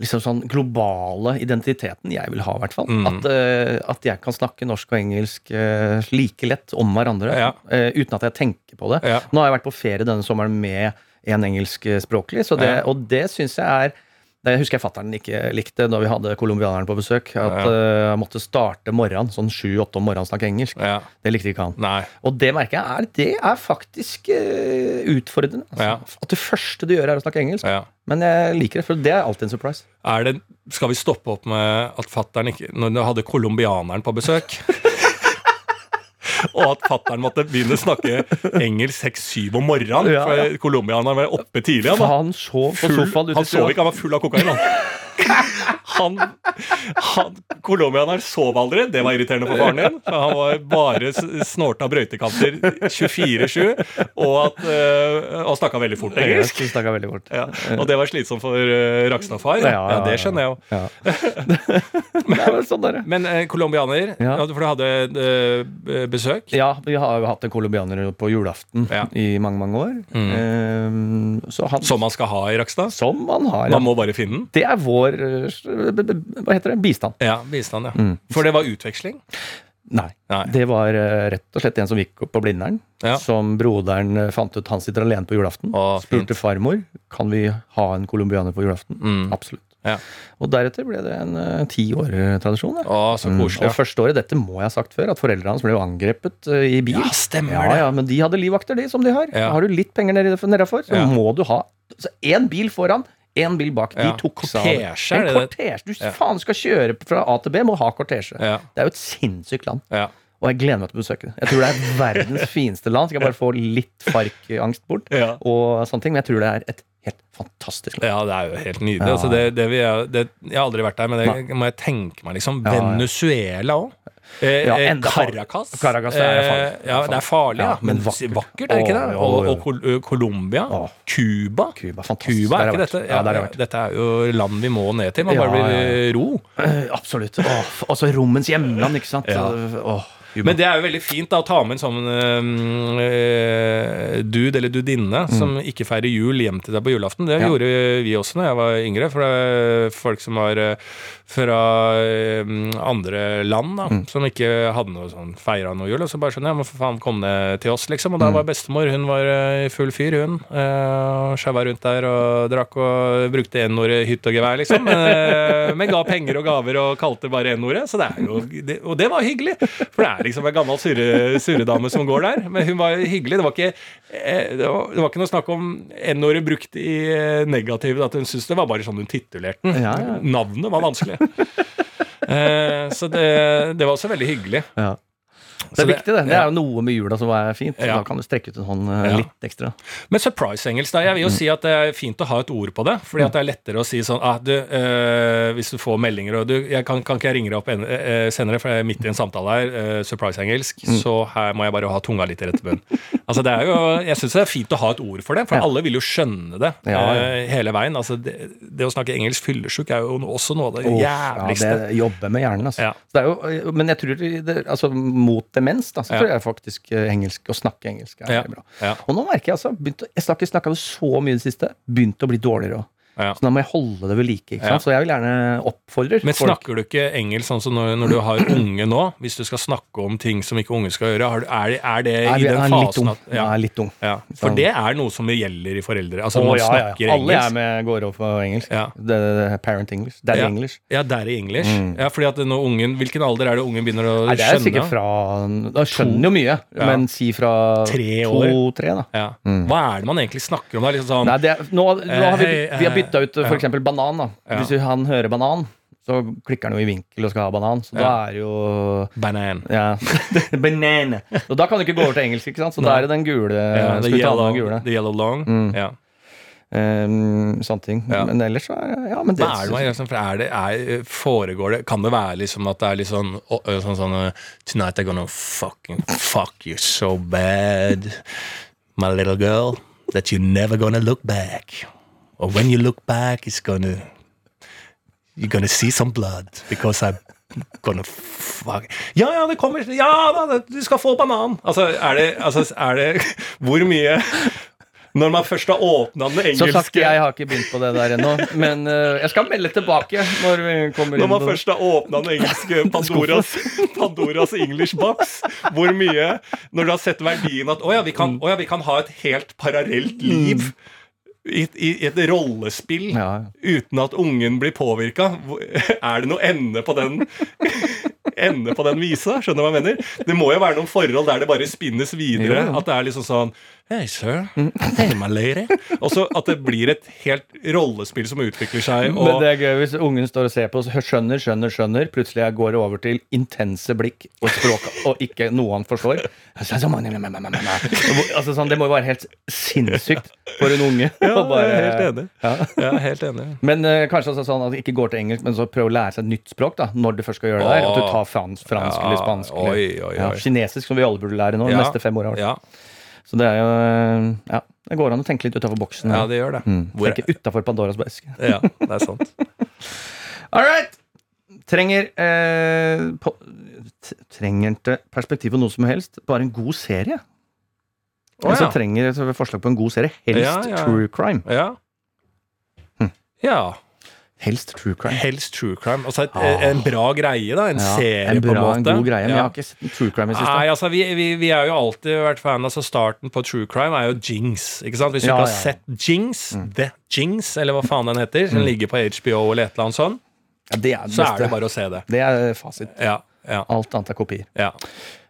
liksom sånn globale identiteten jeg vil ha, i hvert fall. Mm. At, eh, at jeg kan snakke norsk og engelsk eh, like lett om hverandre Ja. eh, uten at jeg tenker på det. Ja. Nå har jeg vært på ferie denne sommeren med en engelskspråklig, og det syns jeg er det husker jeg fattern ikke likte da vi hadde colombianeren på besøk. At Ja. eh, han måtte starte morgenen, sånn sju-åtte om morgenen, snakke engelsk. Ja. Det likte ikke han. Nei. Og det merker jeg er, det er faktisk eh, utfordrende. Altså. Ja. At det første du gjør, er å snakke engelsk. Ja. Men jeg liker det, for det er alltid en surprise. Er det, skal vi stoppe opp med at fattern ikke Når du hadde colombianeren på besøk Og at fattern måtte begynne å snakke engelsk 6-7 om morgenen. Ja, ja. For colombianeren var oppe tidlig. Han, da. han sov på sofaen han sov ikke, han var full av kokain. Han. Han, han Colombianeren sov aldri. Det var irriterende for faren din. For han var bare snorta brøytekanter 24-7, og, at, uh, og snakka veldig fort engelsk. Ja, veldig fort. Ja. Og det var slitsomt for uh, Rakstad-far. Ja, ja, det skjønner jeg jo. men, sånn men uh, colombianer, for du hadde uh, besøk? Ja, vi har jo hatt en colombianer på julaften i mange, mange år. Mm. Uh, han, som man skal ha i Rakstad? Som man har, Man må bare finne den? Det er vår Hva heter det? Bistand. Ja, bistand, ja. Mm. For det var utveksling? Nei. Nei. Det var uh, rett og slett en som gikk opp på Blindern. Ja. Som broderen uh, fant ut han sitter alene på julaften. Å, Spurte farmor kan vi ha en colombianer på julaften. Mm. Absolutt. Ja. Og deretter ble det en uh, ti år tradisjon. Å, så koselig. Mm. Og første året, dette må jeg ha sagt før, at foreldrene hans ble jo angrepet uh, i bil. Ja, stemmer ja, det. Ja, Men de hadde livvakter, de, som de har. Har du litt penger nedafor, så må du ha én bil foran, én bil bak. De tok kortesje. En kortesje! Du faen skal kjøre fra A til B, må ha kortesje. Det er jo et sinnssykt land. Ja. Og jeg gleder meg til å besøke det. Jeg tror det er verdens fineste land. Skal jeg bare få litt farkangst bort, og sånne ting. Men jeg tror det er et helt fantastisk land. Ja, det er jo helt nydelig. Altså, det, det jeg, det, jeg, har aldri vært der, men det må jeg tenke meg, liksom. Venezuela òg. Eh, ja, eh, Caracas. Caracas er farlig. Eh, ja, det er farlig, ja, men vakkert, er det ikke det? Og, og Colombia. Cuba. Cuba, Cuba, er ikke dette? Ja, ja, dette er jo land vi må ned til. Man bare blir ro. Absolutt. Åh, også rommens hjemland, ikke sant. Åh. Men det er jo veldig fint da, å ta med en sånn øh, dude eller dudinne mm. som ikke feirer jul hjem til deg på julaften. Det ja. gjorde vi også da jeg var yngre. For det er folk som var fra øh, andre land da, mm. som ikke hadde noe sånn feira noe jul. Og så bare sånn Ja, men for faen, kom ned til oss, liksom. Og da mm. var bestemor Hun var i full fyr, hun. Uh, Sjaua rundt der og drakk og brukte N-ordet hytt og gevær, liksom. Men, ga penger og gaver og kalte bare N-ordet. Så det jo Og det var hyggelig! For det er liksom en gammel surre, surredame som går der. Men hun var hyggelig. Det var ikke, eh, det var, det var ikke noe snakk om n-ordet brukt i negativ. at hun syntes det var bare sånn hun titulerte den. Ja, ja. Navnet var vanskelig. eh, så det, det, var også veldig hyggelig. Ja. Det er viktig, det. Det er jo noe med jula som er fint. Ja. Da kan du strekke ut en hånd uh, litt ekstra. Men surprise-engelsk, da. Jeg vil jo mm. si at det er fint å ha et ord på det. Fordi at det er lettere å si sånn ah, du, øh, Hvis du får meldinger og du, jeg kan, kan ikke jeg ringe deg opp en, øh, senere, for jeg er midt i en samtale her. surprise-engelsk. Mm. Så her må jeg bare ha tunga litt i rette bunn. altså, det er jo, jeg syns det er fint å ha et ord for det, for ja. alle vil jo skjønne det ja, hele veien. Altså, det, det, å snakke engelsk fyllesjuk er jo også noe av det oh, jævligste. Ja, det jobber med hjernen, altså. Jo, men jeg tror det, altså, mot demens, da, så tror jeg faktisk eh, engelsk, å snakke engelsk er bra. Og nå merker jeg altså, begynt, jeg ikke snakka så mye i det siste, begynt å bli dårligere òg. Ja. Så da må jeg holde det ved like. Ja. Så jeg vil gjerne oppfordre Men snakker du ikke engelsk sånn som når, når, du har unge nå? Hvis du skal snakke om ting som ikke unge skal gjøre, er, det, er det i den fasen at ja. Er litt ung. Ja. For det er noe som gjelder i foreldre? Altså, oh, man snakker engelsk. Alle er med går over på engelsk. The, the parent English. Daddy English. Ja, daddy English. Mm. Ja, fordi at når ungen, Hvilken alder er det ungen begynner å skjønne? Det er sikkert fra Da skjønner jo mye, men si fra tre år. To-tre, da. Mm. Hva er det man egentlig snakker om da? Liksom sånn, Nei, det, nå, nå har vi, vi har bytta ut f.eks. Ja. banan. da Hvis han hører banan, så klikker han jo i vinkel og skal ha banan. Så da er jo Banan. Ja. Banan. Og da kan du ikke gå over til engelsk, ikke sant? så da er det den gule. Ja, the, yellow, gule. the yellow long. Mm. Ja. Um, sånne ting. Ja. Men ellers så er ja, men det, er, det, liksom, er det er, Foregår det Kan det være liksom at det er litt sånn, sånn, sånn Tonight I'm gonna fucking fuck you so bad, my little girl, that you're never gonna look back. Or when you look back, it's gonna You're gonna see some blood because I'm gonna fuck. Ja, ja, det kommer. Ja da, du skal få banan! Altså, er det, altså, er det Hvor mye? Når man først har åpna den engelske Så sagt, jeg har ikke begynt på det der ennå, men uh, jeg skal melde tilbake når vi kommer inn Når man først har åpna den engelske Pandoras, Pandoras English box, hvor mye? Når du har sett verdien at å ja, vi kan, å ja, vi kan ha et helt parallelt liv. Mm i, i, et rollespill ja. uten at ungen blir påvirka. Er det noe ende på den ende på den visa? Skjønner du hva jeg mener? Det må jo være noen forhold der det bare spinnes videre. Jo, jo. At det er liksom sånn Hey, sir. Hey, my lady. Og så at det blir et helt rollespill som utvikler seg. Men det er gøy hvis ungen står og ser på skjønner, skjønner, skjønner. Plutselig går det over til intense blikk og språk og ikke noe han forstår. Altså, sånn, det må jo være helt sinnssykt for en unge. Ja, bare, jeg er helt enig. Ja. Er helt enig. Men uh, kanskje også sånn at det ikke går til engelsk, men så prøv å lære seg et nytt språk da, når du først skal gjøre det der. At du tar fransk, fransk ja, eller spansk. Oi, oi, oi. Ja, kinesisk, som vi alle burde lære nå de neste fem åra. Så det er jo eh, Ja, det går an å tenke litt utafor boksen. Ja, det gjør det. Mm. Tenke utafor Pandoras beske. ja, det er sant. All right! Trenger eh, på, Trenger ikke perspektiv på noe som helst. Bare en god serie. Oh, ja. trenger et forslag på en god serie. Helst ja, ja. true crime. Ja. Hm. ja. Helst true crime. Helst true crime. Altså et, ah. En bra greie, da. En ja, serie, en bra, på en måte. En god greie, Men jeg har ikke sett en true crime i siste. Nei, altså, vi, vi, vi har jo alltid vært fan altså Starten på true crime er jo Jings. Ikke sant? Hvis du ikke har sett Jings, mm. The Jings, eller hva faen den heter, den mm. ligger på HBO eller et eller annet sånt, er så er det bare å se det. Det er fasit. Ja, Alt annet er kopier. Ja.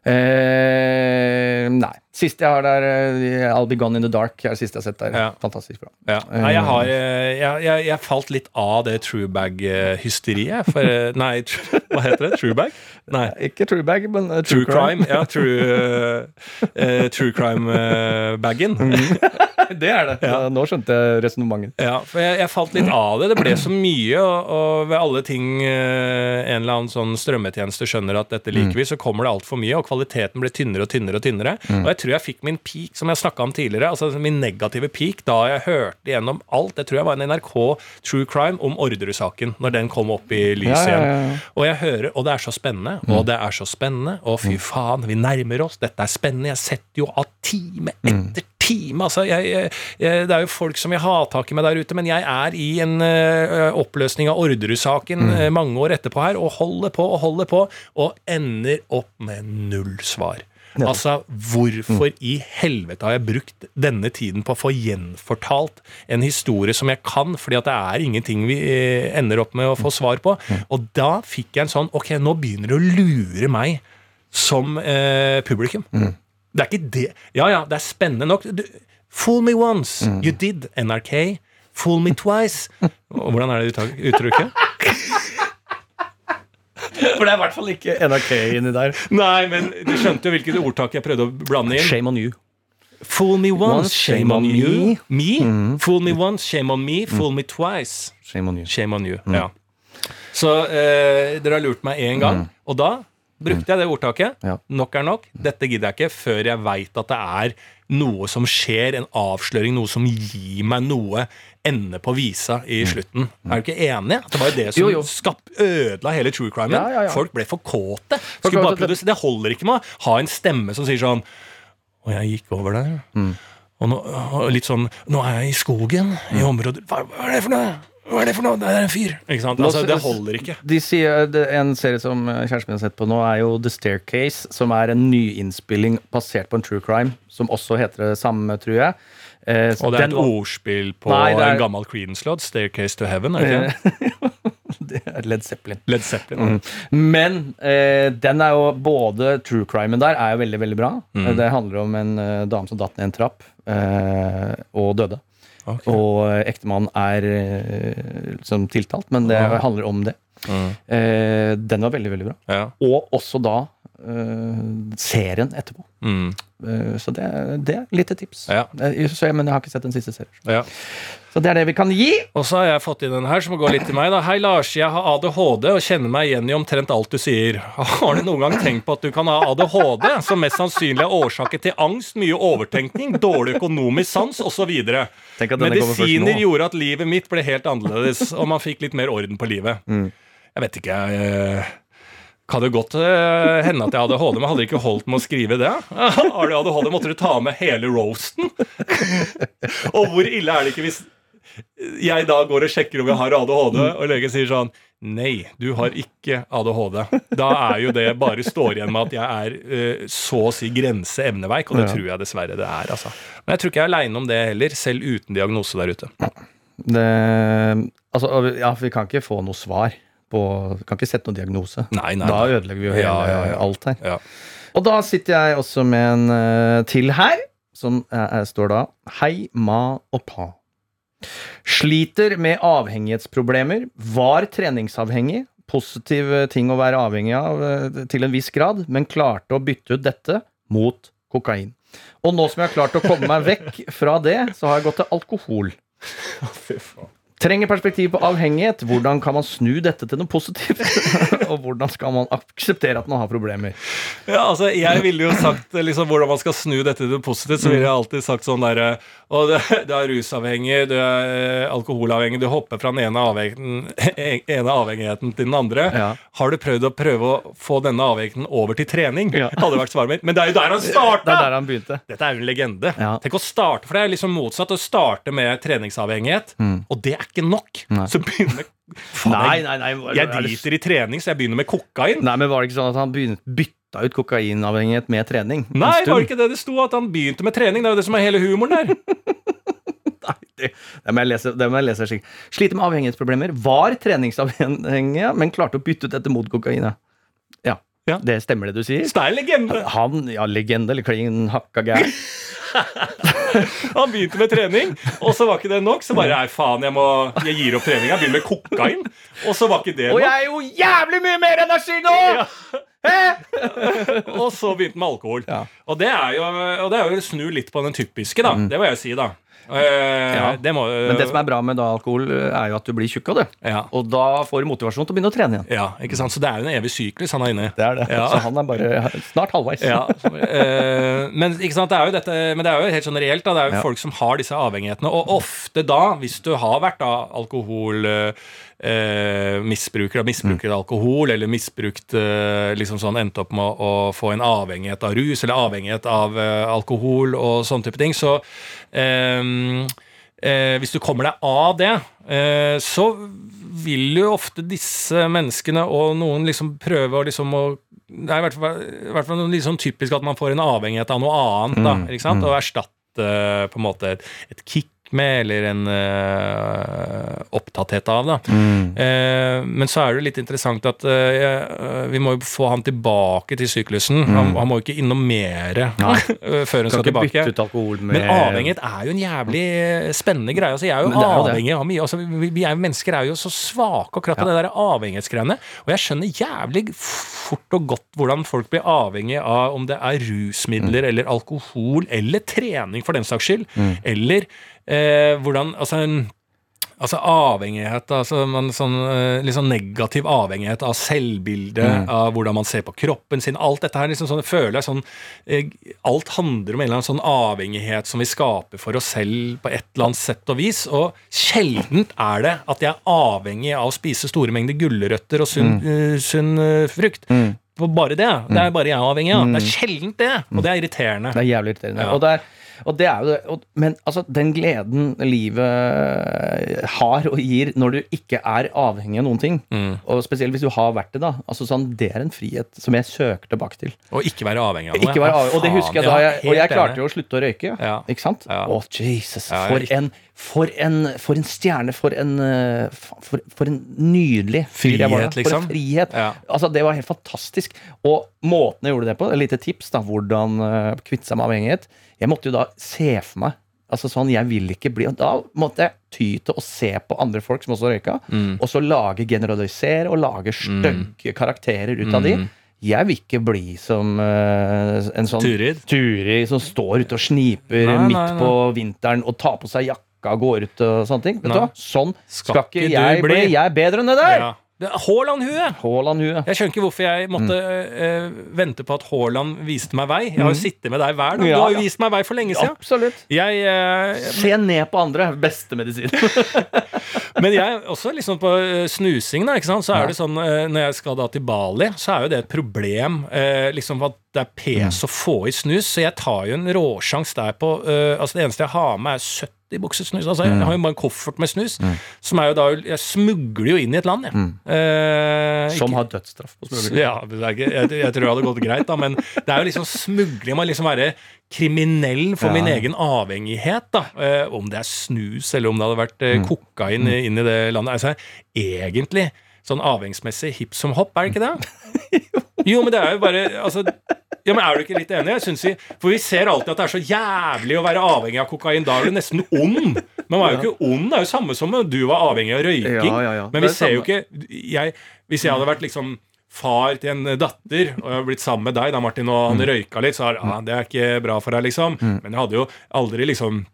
Eh, nei. Siste jeg har der, uh, I'll Be Gone in the Dark, er det siste jeg har sett der. Ja. Fantastisk bra. Ja. Nei, jeg, har, eh, jeg, jeg, jeg, falt litt av det Truebag-hysteriet. For Nei, hva heter det? Truebag? Nei. Ikke Truebag, men uh, True, true crime. crime. Ja, True, uh, true Crime-bagen. det er det. Ja. Nå skjønte jeg resonnementet. Ja, for jeg, falt litt av det. Det ble så mye, og, og ved alle ting en eller annen sånn strømmetjeneste skjønner at dette liker vi, så kommer det altfor mye, og kvaliteten blir tynnere og tynnere og tynnere. Mm. Og jeg tror jeg fikk min peak, som jeg snakka om tidligere, altså min negative peak, da jeg hørte gjennom alt. Det tror jeg var en NRK True Crime om Orderud-saken, når den kom opp i lyset igjen. Ja, ja, ja. Og jeg hører, og det er så spennende, og mm. det er så spennende, og fy mm. faen, vi nærmer oss, dette er spennende. Jeg setter jo av time mm. etter time. Altså, jeg, jeg, det er jo folk som vil ha tak i meg der ute, men jeg er i en uh, oppløsning av Orderud-saken mm. uh, mange år etterpå her, og holder på og holder på, og ender opp med null svar. Ja. Altså, hvorfor mm. i helvete har jeg brukt denne tiden på å få gjenfortalt en historie som jeg kan, fordi at det er ingenting vi eh, ender opp med å få svar på? Mm. Og da fikk jeg en sånn Ok, nå begynner det å lure meg som eh, publikum. Mm. Det er ikke det Ja ja, det er spennende nok. Du, fool me once, mm. you did, NRK. Fool me twice. Hvordan er det uttrykket? For det er i hvert fall ikke NRK inni der. Nei, men du skjønte jo hvilket ordtak jeg prøvde å blande inn. Shame on you. Fool me once, shame, on, you. Me? Mm. Fool me once, shame on me. Fool me twice. Shame on you. Shame on you, mm. ja. Så eh, dere har lurt meg én gang, mm. og da brukte jeg det ordtaket. Ja. Nok er nok. Dette gidder jeg ikke før jeg veit at det er noe som skjer, en avsløring, noe som gir meg noe ende på visa i mm. slutten. Er du ikke enig? Det var jo det som jo, jo. Skap, ødela hele true crimen. Ja, ja. Folk ble for kåte. det holder ikke med å ha en stemme som sier sånn Og jeg gikk over der. Mm. Og, nå, og, litt sånn Nå er jeg i skogen, i mm. området hva, hva er det for noe? Hva er det for noe? Det er en fyr. Ikke sant? Altså, det holder ikke. De sier, En serie som kjæresten min har sett på nå, er jo The Staircase, som er en nyinnspilling basert på en true crime, som også heter det samme, tror jeg. Eh, og det er et ordspill på nei, er, en gammel Queen's-låt, 'Staircase to Heaven'? er det ikke? det er Led Zeppelin. Led Zeppelin mm. Men eh, den er jo både true crimen der er jo veldig veldig bra. Mm. Det handler om en eh, dame som datt ned en trapp uh, og døde. Okay. Og ektemannen er liksom, tiltalt, men det handler om det. Mm. den var veldig, veldig bra. Ja. Og også da serien etterpå. Mm. Eh, så det, det, er litt et tips. Ja. Eh, så, men jeg har ikke sett den siste serien. Ja. Så det er det vi kan gi. Og så har jeg fått inn en her som går litt til meg. da Hei, Lars. Jeg har ADHD og kjenner meg igjen i omtrent alt du sier. Har du noen gang tenkt på at du kan ha ADHD, som mest sannsynlig er årsaken til angst, mye overtenkning, dårlig økonomisk sans osv.? Medisiner gjorde at livet mitt ble helt annerledes, og man fikk litt mer orden på livet. Mm. Jeg vet ikke, jeg kan det godt uh, hende at jeg hadde ADHD, men hadde ikke holdt med å skrive det? Har du ADHD, måtte du ta med hele roasten. og hvor ille er det ikke hvis jeg da går og sjekker om jeg har ADHD, og legen sier sånn Nei, du har ikke ADHD. Da er jo det bare står igjen med at jeg er uh, så å si grense-evneveik, og det tror jeg dessverre det er. Altså. Men jeg tror ikke jeg er aleine om det heller, selv uten diagnose der ute. Det, altså, ja, vi kan ikke få noe svar på Kan ikke sette noen diagnose. Nei, nei, da ødelegger vi jo hele, ja, ja, ja. alt her. Og da sitter jeg også med en uh, til her. som uh, står da Hei, ma og pa. Sliter med avhengighetsproblemer. Var treningsavhengig. Positiv eh, ting å være avhengig av uh, til en viss grad, men klarte å bytte ut dette mot kokain. Og nå som jeg har klart å komme meg vekk fra det, så har jeg gått til alkohol. Fy faen. Trenger perspektiv på avhengighet. Hvordan kan man snu dette til noe positivt? og hvordan skal man akseptere at man har problemer? Ja, altså, Jeg ville jo sagt liksom, hvordan man skal snu dette til noe positivt. Så ville jeg alltid sagt sånn derre Å, du, du, er rusavhengig, du er eh, alkoholavhengig, du hopper fra den ene, ene avhengigheten til den andre. Ja. Har du prøvd å prøve å få denne avhengigheten over til trening? Ja. Hadde vært svaret mitt. Men det er jo der han starta! Det er der han begynte. Dette er jo en legende. Ja. Tenk å starte, for det er liksom motsatt å starte med treningsavhengighet. Mm. Og det er ikke nok. Nei. Så begynner faen, Nei, nei, nei. Jeg driter i trening, så jeg begynner med kokain. Nei, men Var det ikke sånn at han bytta ut kokainavhengighet med trening? Nei, var det ikke det det sto? At han begynte med trening? Det er jo det som er hele humoren der. nei, det, det, må jeg lese, det må jeg lese Sliter med avhengighetsproblemer. Var treningsavhengig, men klarte å bytte ut dette mot kokain. Ja. Ja. Det stemmer det du sier. Så det er legende. Han, ja, legende eller klin hakka gæren. han begynte med trening, og så var ikke det nok. Så bare nei, faen, jeg, må, jeg gir opp treninga. Begynner med kokain. Og så var ikke det nok. Og jeg er jo jævlig mye mer energi nå! Ja. og så begynte med alkohol. Ja. Og, det er jo, og det er jo snu litt på den typiske, da. Mm. Det må jeg si, da. Ja. det må, uh, Men det som er bra med da alkohol, er jo at du blir tjukk av det. Ja. Og da får du motivasjon til å begynne å trene igjen. Ja, ikke sant? Så det er jo en evig syklus han er inne i. Det er det. Ja. Så han er bare snart halvveis. Ja. Men ikke sant, det er jo dette Men det er jo helt sånn reelt. Da. Det er jo folk som har disse avhengighetene. Og ofte da, hvis du har vært da alkohol eh, misbruker og misbruker mm. alkohol, eller misbrukt eh, liksom sånn, Endte opp med å, å, få en avhengighet av rus eller avhengighet av eh, alkohol og sånne type ting, så eh, eh, Hvis du kommer deg av det, så vil jo ofte disse menneskene og noen liksom prøve å liksom å det er i hvert fall, i hvert fall sånn typisk at man får en avhengighet av noe annet. da, mm, ikke sant? Mm. Og erstatte på en måte et, et kick med, eller en uh, opptatthet av. Da. Mm. Uh, men så er det litt interessant at uh, vi må jo få han tilbake til syklusen. Mm. Han, han, må jo ikke innom mere før han skal tilbake. Men avhengighet er jo en jævlig spennende greie. Altså, jeg er jo er avhengig av mye. Altså, vi, vi er, mennesker er jo så svake akkurat på ja. det der avhengighetsgreiene. Og jeg skjønner jævlig fort og godt hvordan folk blir avhengig av om det er rusmidler mm. eller alkohol eller trening, for den saks skyld. Mm. Eller eh, hvordan Altså en Altså avhengighet, altså man, sånn, sånn negativ avhengighet av selvbildet, mm. av hvordan man ser på kroppen sin. Alt dette her liksom sånn, jeg føler jeg sånn eh, Alt handler om en eller annen sånn avhengighet som vi skaper for oss selv på et eller annet sett og vis. Og sjeldent er det at jeg er avhengig av å spise store mengder gulrøtter og sunn, mm. uh, sunn uh, frukt. Mm. På bare det. Det er bare jeg avhengig av. Det er mm. sjeldent det, og det er irriterende. Det er jævlig irriterende. Ja. Og det er og det er jo det. Men altså, den gleden livet har og gir når du ikke er avhengig av noen ting, mm. og spesielt hvis du har vært det, da, altså sånn, det er en frihet som jeg søker tilbake til. Å ikke være avhengig av noe? Ikke være avhengig, og det husker jeg da jeg, Og jeg klarte jo å slutte å røyke. Ja. Ikke sant? Å, oh, Jesus. For en, for, en, for en stjerne. For en, for, for en nydelig fyr jeg var. For liksom. en frihet. Ja. Altså, det var helt fantastisk. Og måten jeg gjorde det på, et lite tips, da, hvordan uh, kvitte seg med avhengighet jeg måtte jo da se for meg altså sånn, jeg vil ikke bli, og Da måtte jeg ty til å se på andre folk som også røyka, mm. og så lage generalisere og lage stygge mm. karakterer ut av de. Mm. Jeg vil ikke bli som uh, en sånn Turid? Turid som står ute og sniper nei, midt nei, nei. på vinteren og tar på seg jakka går ut og sånne ting. Vet du hva? Sånn skal, skal ikke jeg bli. Jeg er bedre enn det der! Ja. Haaland-hue! Jeg skjønner ikke hvorfor jeg måtte mm. uh, vente på at Haaland viste meg vei. Jeg har jo mm. sittet med deg hver dag. Ja, du har jo vist meg vei for lenge siden. Absolutt. Jeg, uh, Se ned på andre. Beste medisin. Men jeg også liksom på uh, snusing, da, så er det sånn når jeg skal da til Bali, så er jo det et problem. liksom at det er pes mm. å få i snus, så jeg tar jo en råsjans der på Altså, det eneste jeg har med, er 70 buksesnus. Altså, Jeg har jo bare en koffert med snus. Mm. Som er jo da Jeg smugler jo inn i et land, jeg. Mm. Eh, som har dødsstraff på smugling. Ja, jeg, jeg, jeg, tror det hadde gått greit, da. Men det er jo liksom smugling. Man liksom være kriminell for ja. min egen avhengighet. da eh, Om det er snus, eller om det hadde vært eh, mm. kokain mm. inn i det landet. Altså, egentlig sånn avhengsmessig hipp som hopp, er det ikke det? jo, men det er jo bare altså, ja, men Er du ikke litt enig? Jeg synes vi, For vi ser alltid at det er så jævlig å være avhengig av kokain. Da er du nesten ond. Man var jo ikke ond. Det er jo samme som om du var avhengig av røyking. Ja, ja, ja. Men vi ser jo ikke jeg, Hvis jeg hadde vært liksom far til en datter og jeg hadde blitt sammen med deg da, Martin, og han mm. røyka litt, så er ah, det er ikke bra for deg, liksom. Mm. Men jeg hadde jo aldri liksom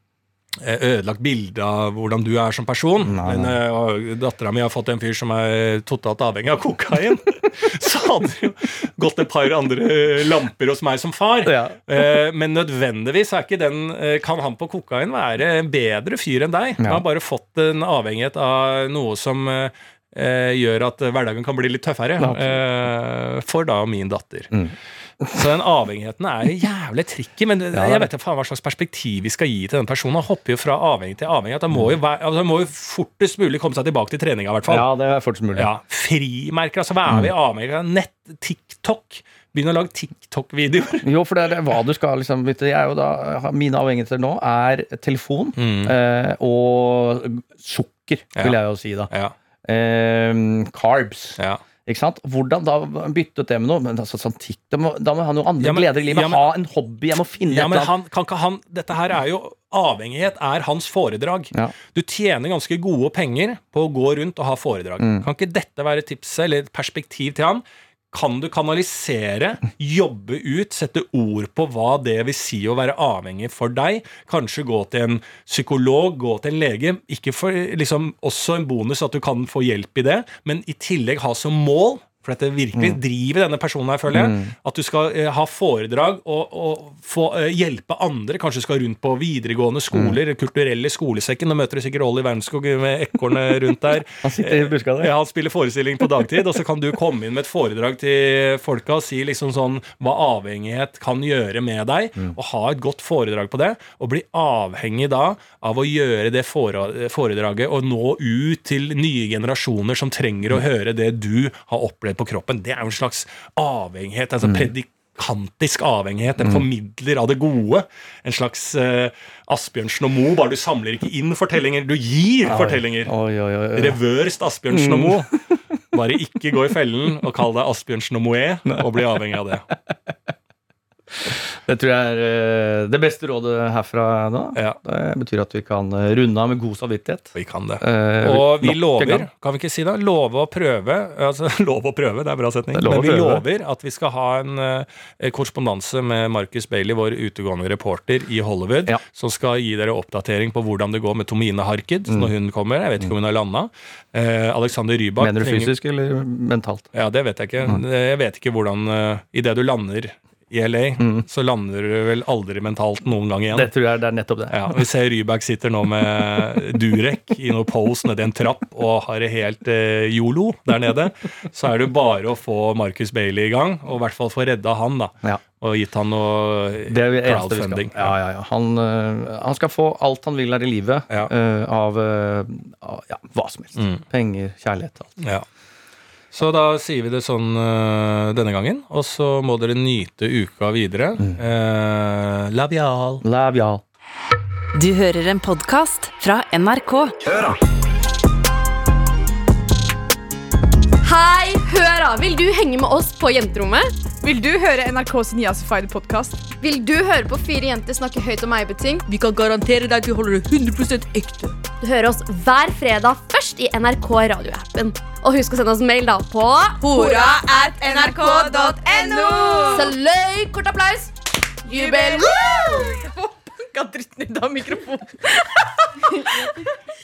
ødelagt bilde av hvordan du er som person. Nei, nei. Men uh, dattera mi har fått en fyr som er totalt avhengig av kokain. så hadde det jo gått et par andre lamper hos meg som far. Ja. uh, men nødvendigvis er ikke den Kan han på kokain være en bedre fyr enn deg? Ja. Han har bare fått en avhengighet av noe som gjør at hverdagen kan bli litt tøffere. for da min datter. Mm. Så den avhengigheten er jævlig tricky. Men ja, jeg vet ikke hva slags perspektiv vi skal gi til den personen. Han hopper jo fra avhengig til avhengig. Han må jo, altså, må jo fortest mulig komme seg tilbake til treninga, i hvert fall. Ja, det er fortest mulig. Ja, Frimerker, altså hva er vi mm. avhengig av? Nett, TikTok. Begynn å lage TikTok-videoer. Jo, for det er hva du skal liksom jeg er jo da, Mine avhengigheter nå er telefon mm. eh, og sukker, vil jeg jo si da. Ja. Eh, carbs. Ja. Ikke sant? Hvordan da bytte ut det med noe? Men altså, sånn tikk, da, må, da må han jo andre ja, men, gleder i livet. Ja, men, ha en hobby. Jeg må finne ja, men han, kan ikke han, Dette her er jo Avhengighet er hans foredrag. Ja. Du tjener ganske gode penger på å gå rundt og ha foredrag. Mm. Kan ikke dette være tipset eller et perspektiv til han? Kan du kanalisere, jobbe ut, sette ord på hva det vil si å være avhengig for deg. Kanskje gå til en psykolog, gå til en lege. Ikke for liksom, også en bonus at du kan få hjelp i det, men i tillegg ha som mål for dette virkelig mm. driver denne personen her, føler jeg. Mm. At du skal eh, ha foredrag og, og få eh, hjelpe andre. Kanskje du skal rundt på videregående skoler, mm. kulturelle skolesekken. Nå møter du sikkert Olli Wernskog med ekornet rundt der. han sitter i buska der. Ja, han spiller forestilling på dagtid. Og så kan du komme inn med et foredrag til folka og si liksom sånn hva avhengighet kan gjøre med deg. Og ha et godt foredrag på det. Og bli avhengig da av å gjøre det foredraget og nå ut til nye generasjoner som trenger å høre det du har opplevd på kroppen, det er jo en slags avhengighet. altså mm. predikantisk avhengighet. En mm. formidler av det gode. En slags uh, Asbjørnsen og Moe, bare du samler ikke inn fortellinger, du gir oi, fortellinger. Oi, oi, Reverst Asbjørnsen mm. og Moe. Bare ikke gå i fellen og kall deg Asbjørnsen og Moe og bli avhengig av det. Det tror jeg er eh, det beste rådet herfra nå. Ja. Det betyr at vi kan eh, runde av med god samvittighet. Vi kan det. Eh, og vi lover, kan vi ikke si det? Love å prøve. Altså, love å prøve, det er en bra setning. Men vi lover at vi skal ha en uh, korrespondanse med Marcus Bailey, vår utegående reporter i Hollywood, ja. som skal gi dere oppdatering på hvordan det går med Tomine Harkid mm. når hun kommer. Jeg vet ikke om hun har landa. Eh, Alexander Rybak Mener du fysisk eller mentalt? Ja, det vet jeg ikke. Mm. Jeg vet ikke hvordan uh, Idet du lander i LA, mm. så lander du vel aldri mentalt noen gang igjen. Det tror jeg det er nettopp det. Ja, Vi ser Rybak sitter nå med Durek i noe pose nedi en trapp og har det helt eh, yolo der nede. Så er det bare å få Marcus Bailey i gang, og i hvert fall få redda han, da. Ja. Og gitt han noe crowdfunding. Ja, ja, ja. Han, uh, han, skal få alt han vil her i livet ja. uh, av, uh, ja, hva som helst. Mm. Penger, kjærlighet. alt. Ja. Så da sier vi det sånn uh, denne gangen, og så må dere nyte uka videre. Mm. Uh, labial. Labial. Du hører en podkast fra NRK. Hør da! Hei, hør da! Vil du henge med oss på jenterommet? Vil du høre NRKs Niasified podkast? Vil du høre på fire jenter snakke høyt om eiebeting? Vi kan garantere deg at vi holder det 100 ekte. Du hører oss hver fredag først i NRK radioappen. Og husk å sende oss mail da på hora at nrk.no. Saløy! kort applaus. Jubel! Banka dritten ut av mikrofonen.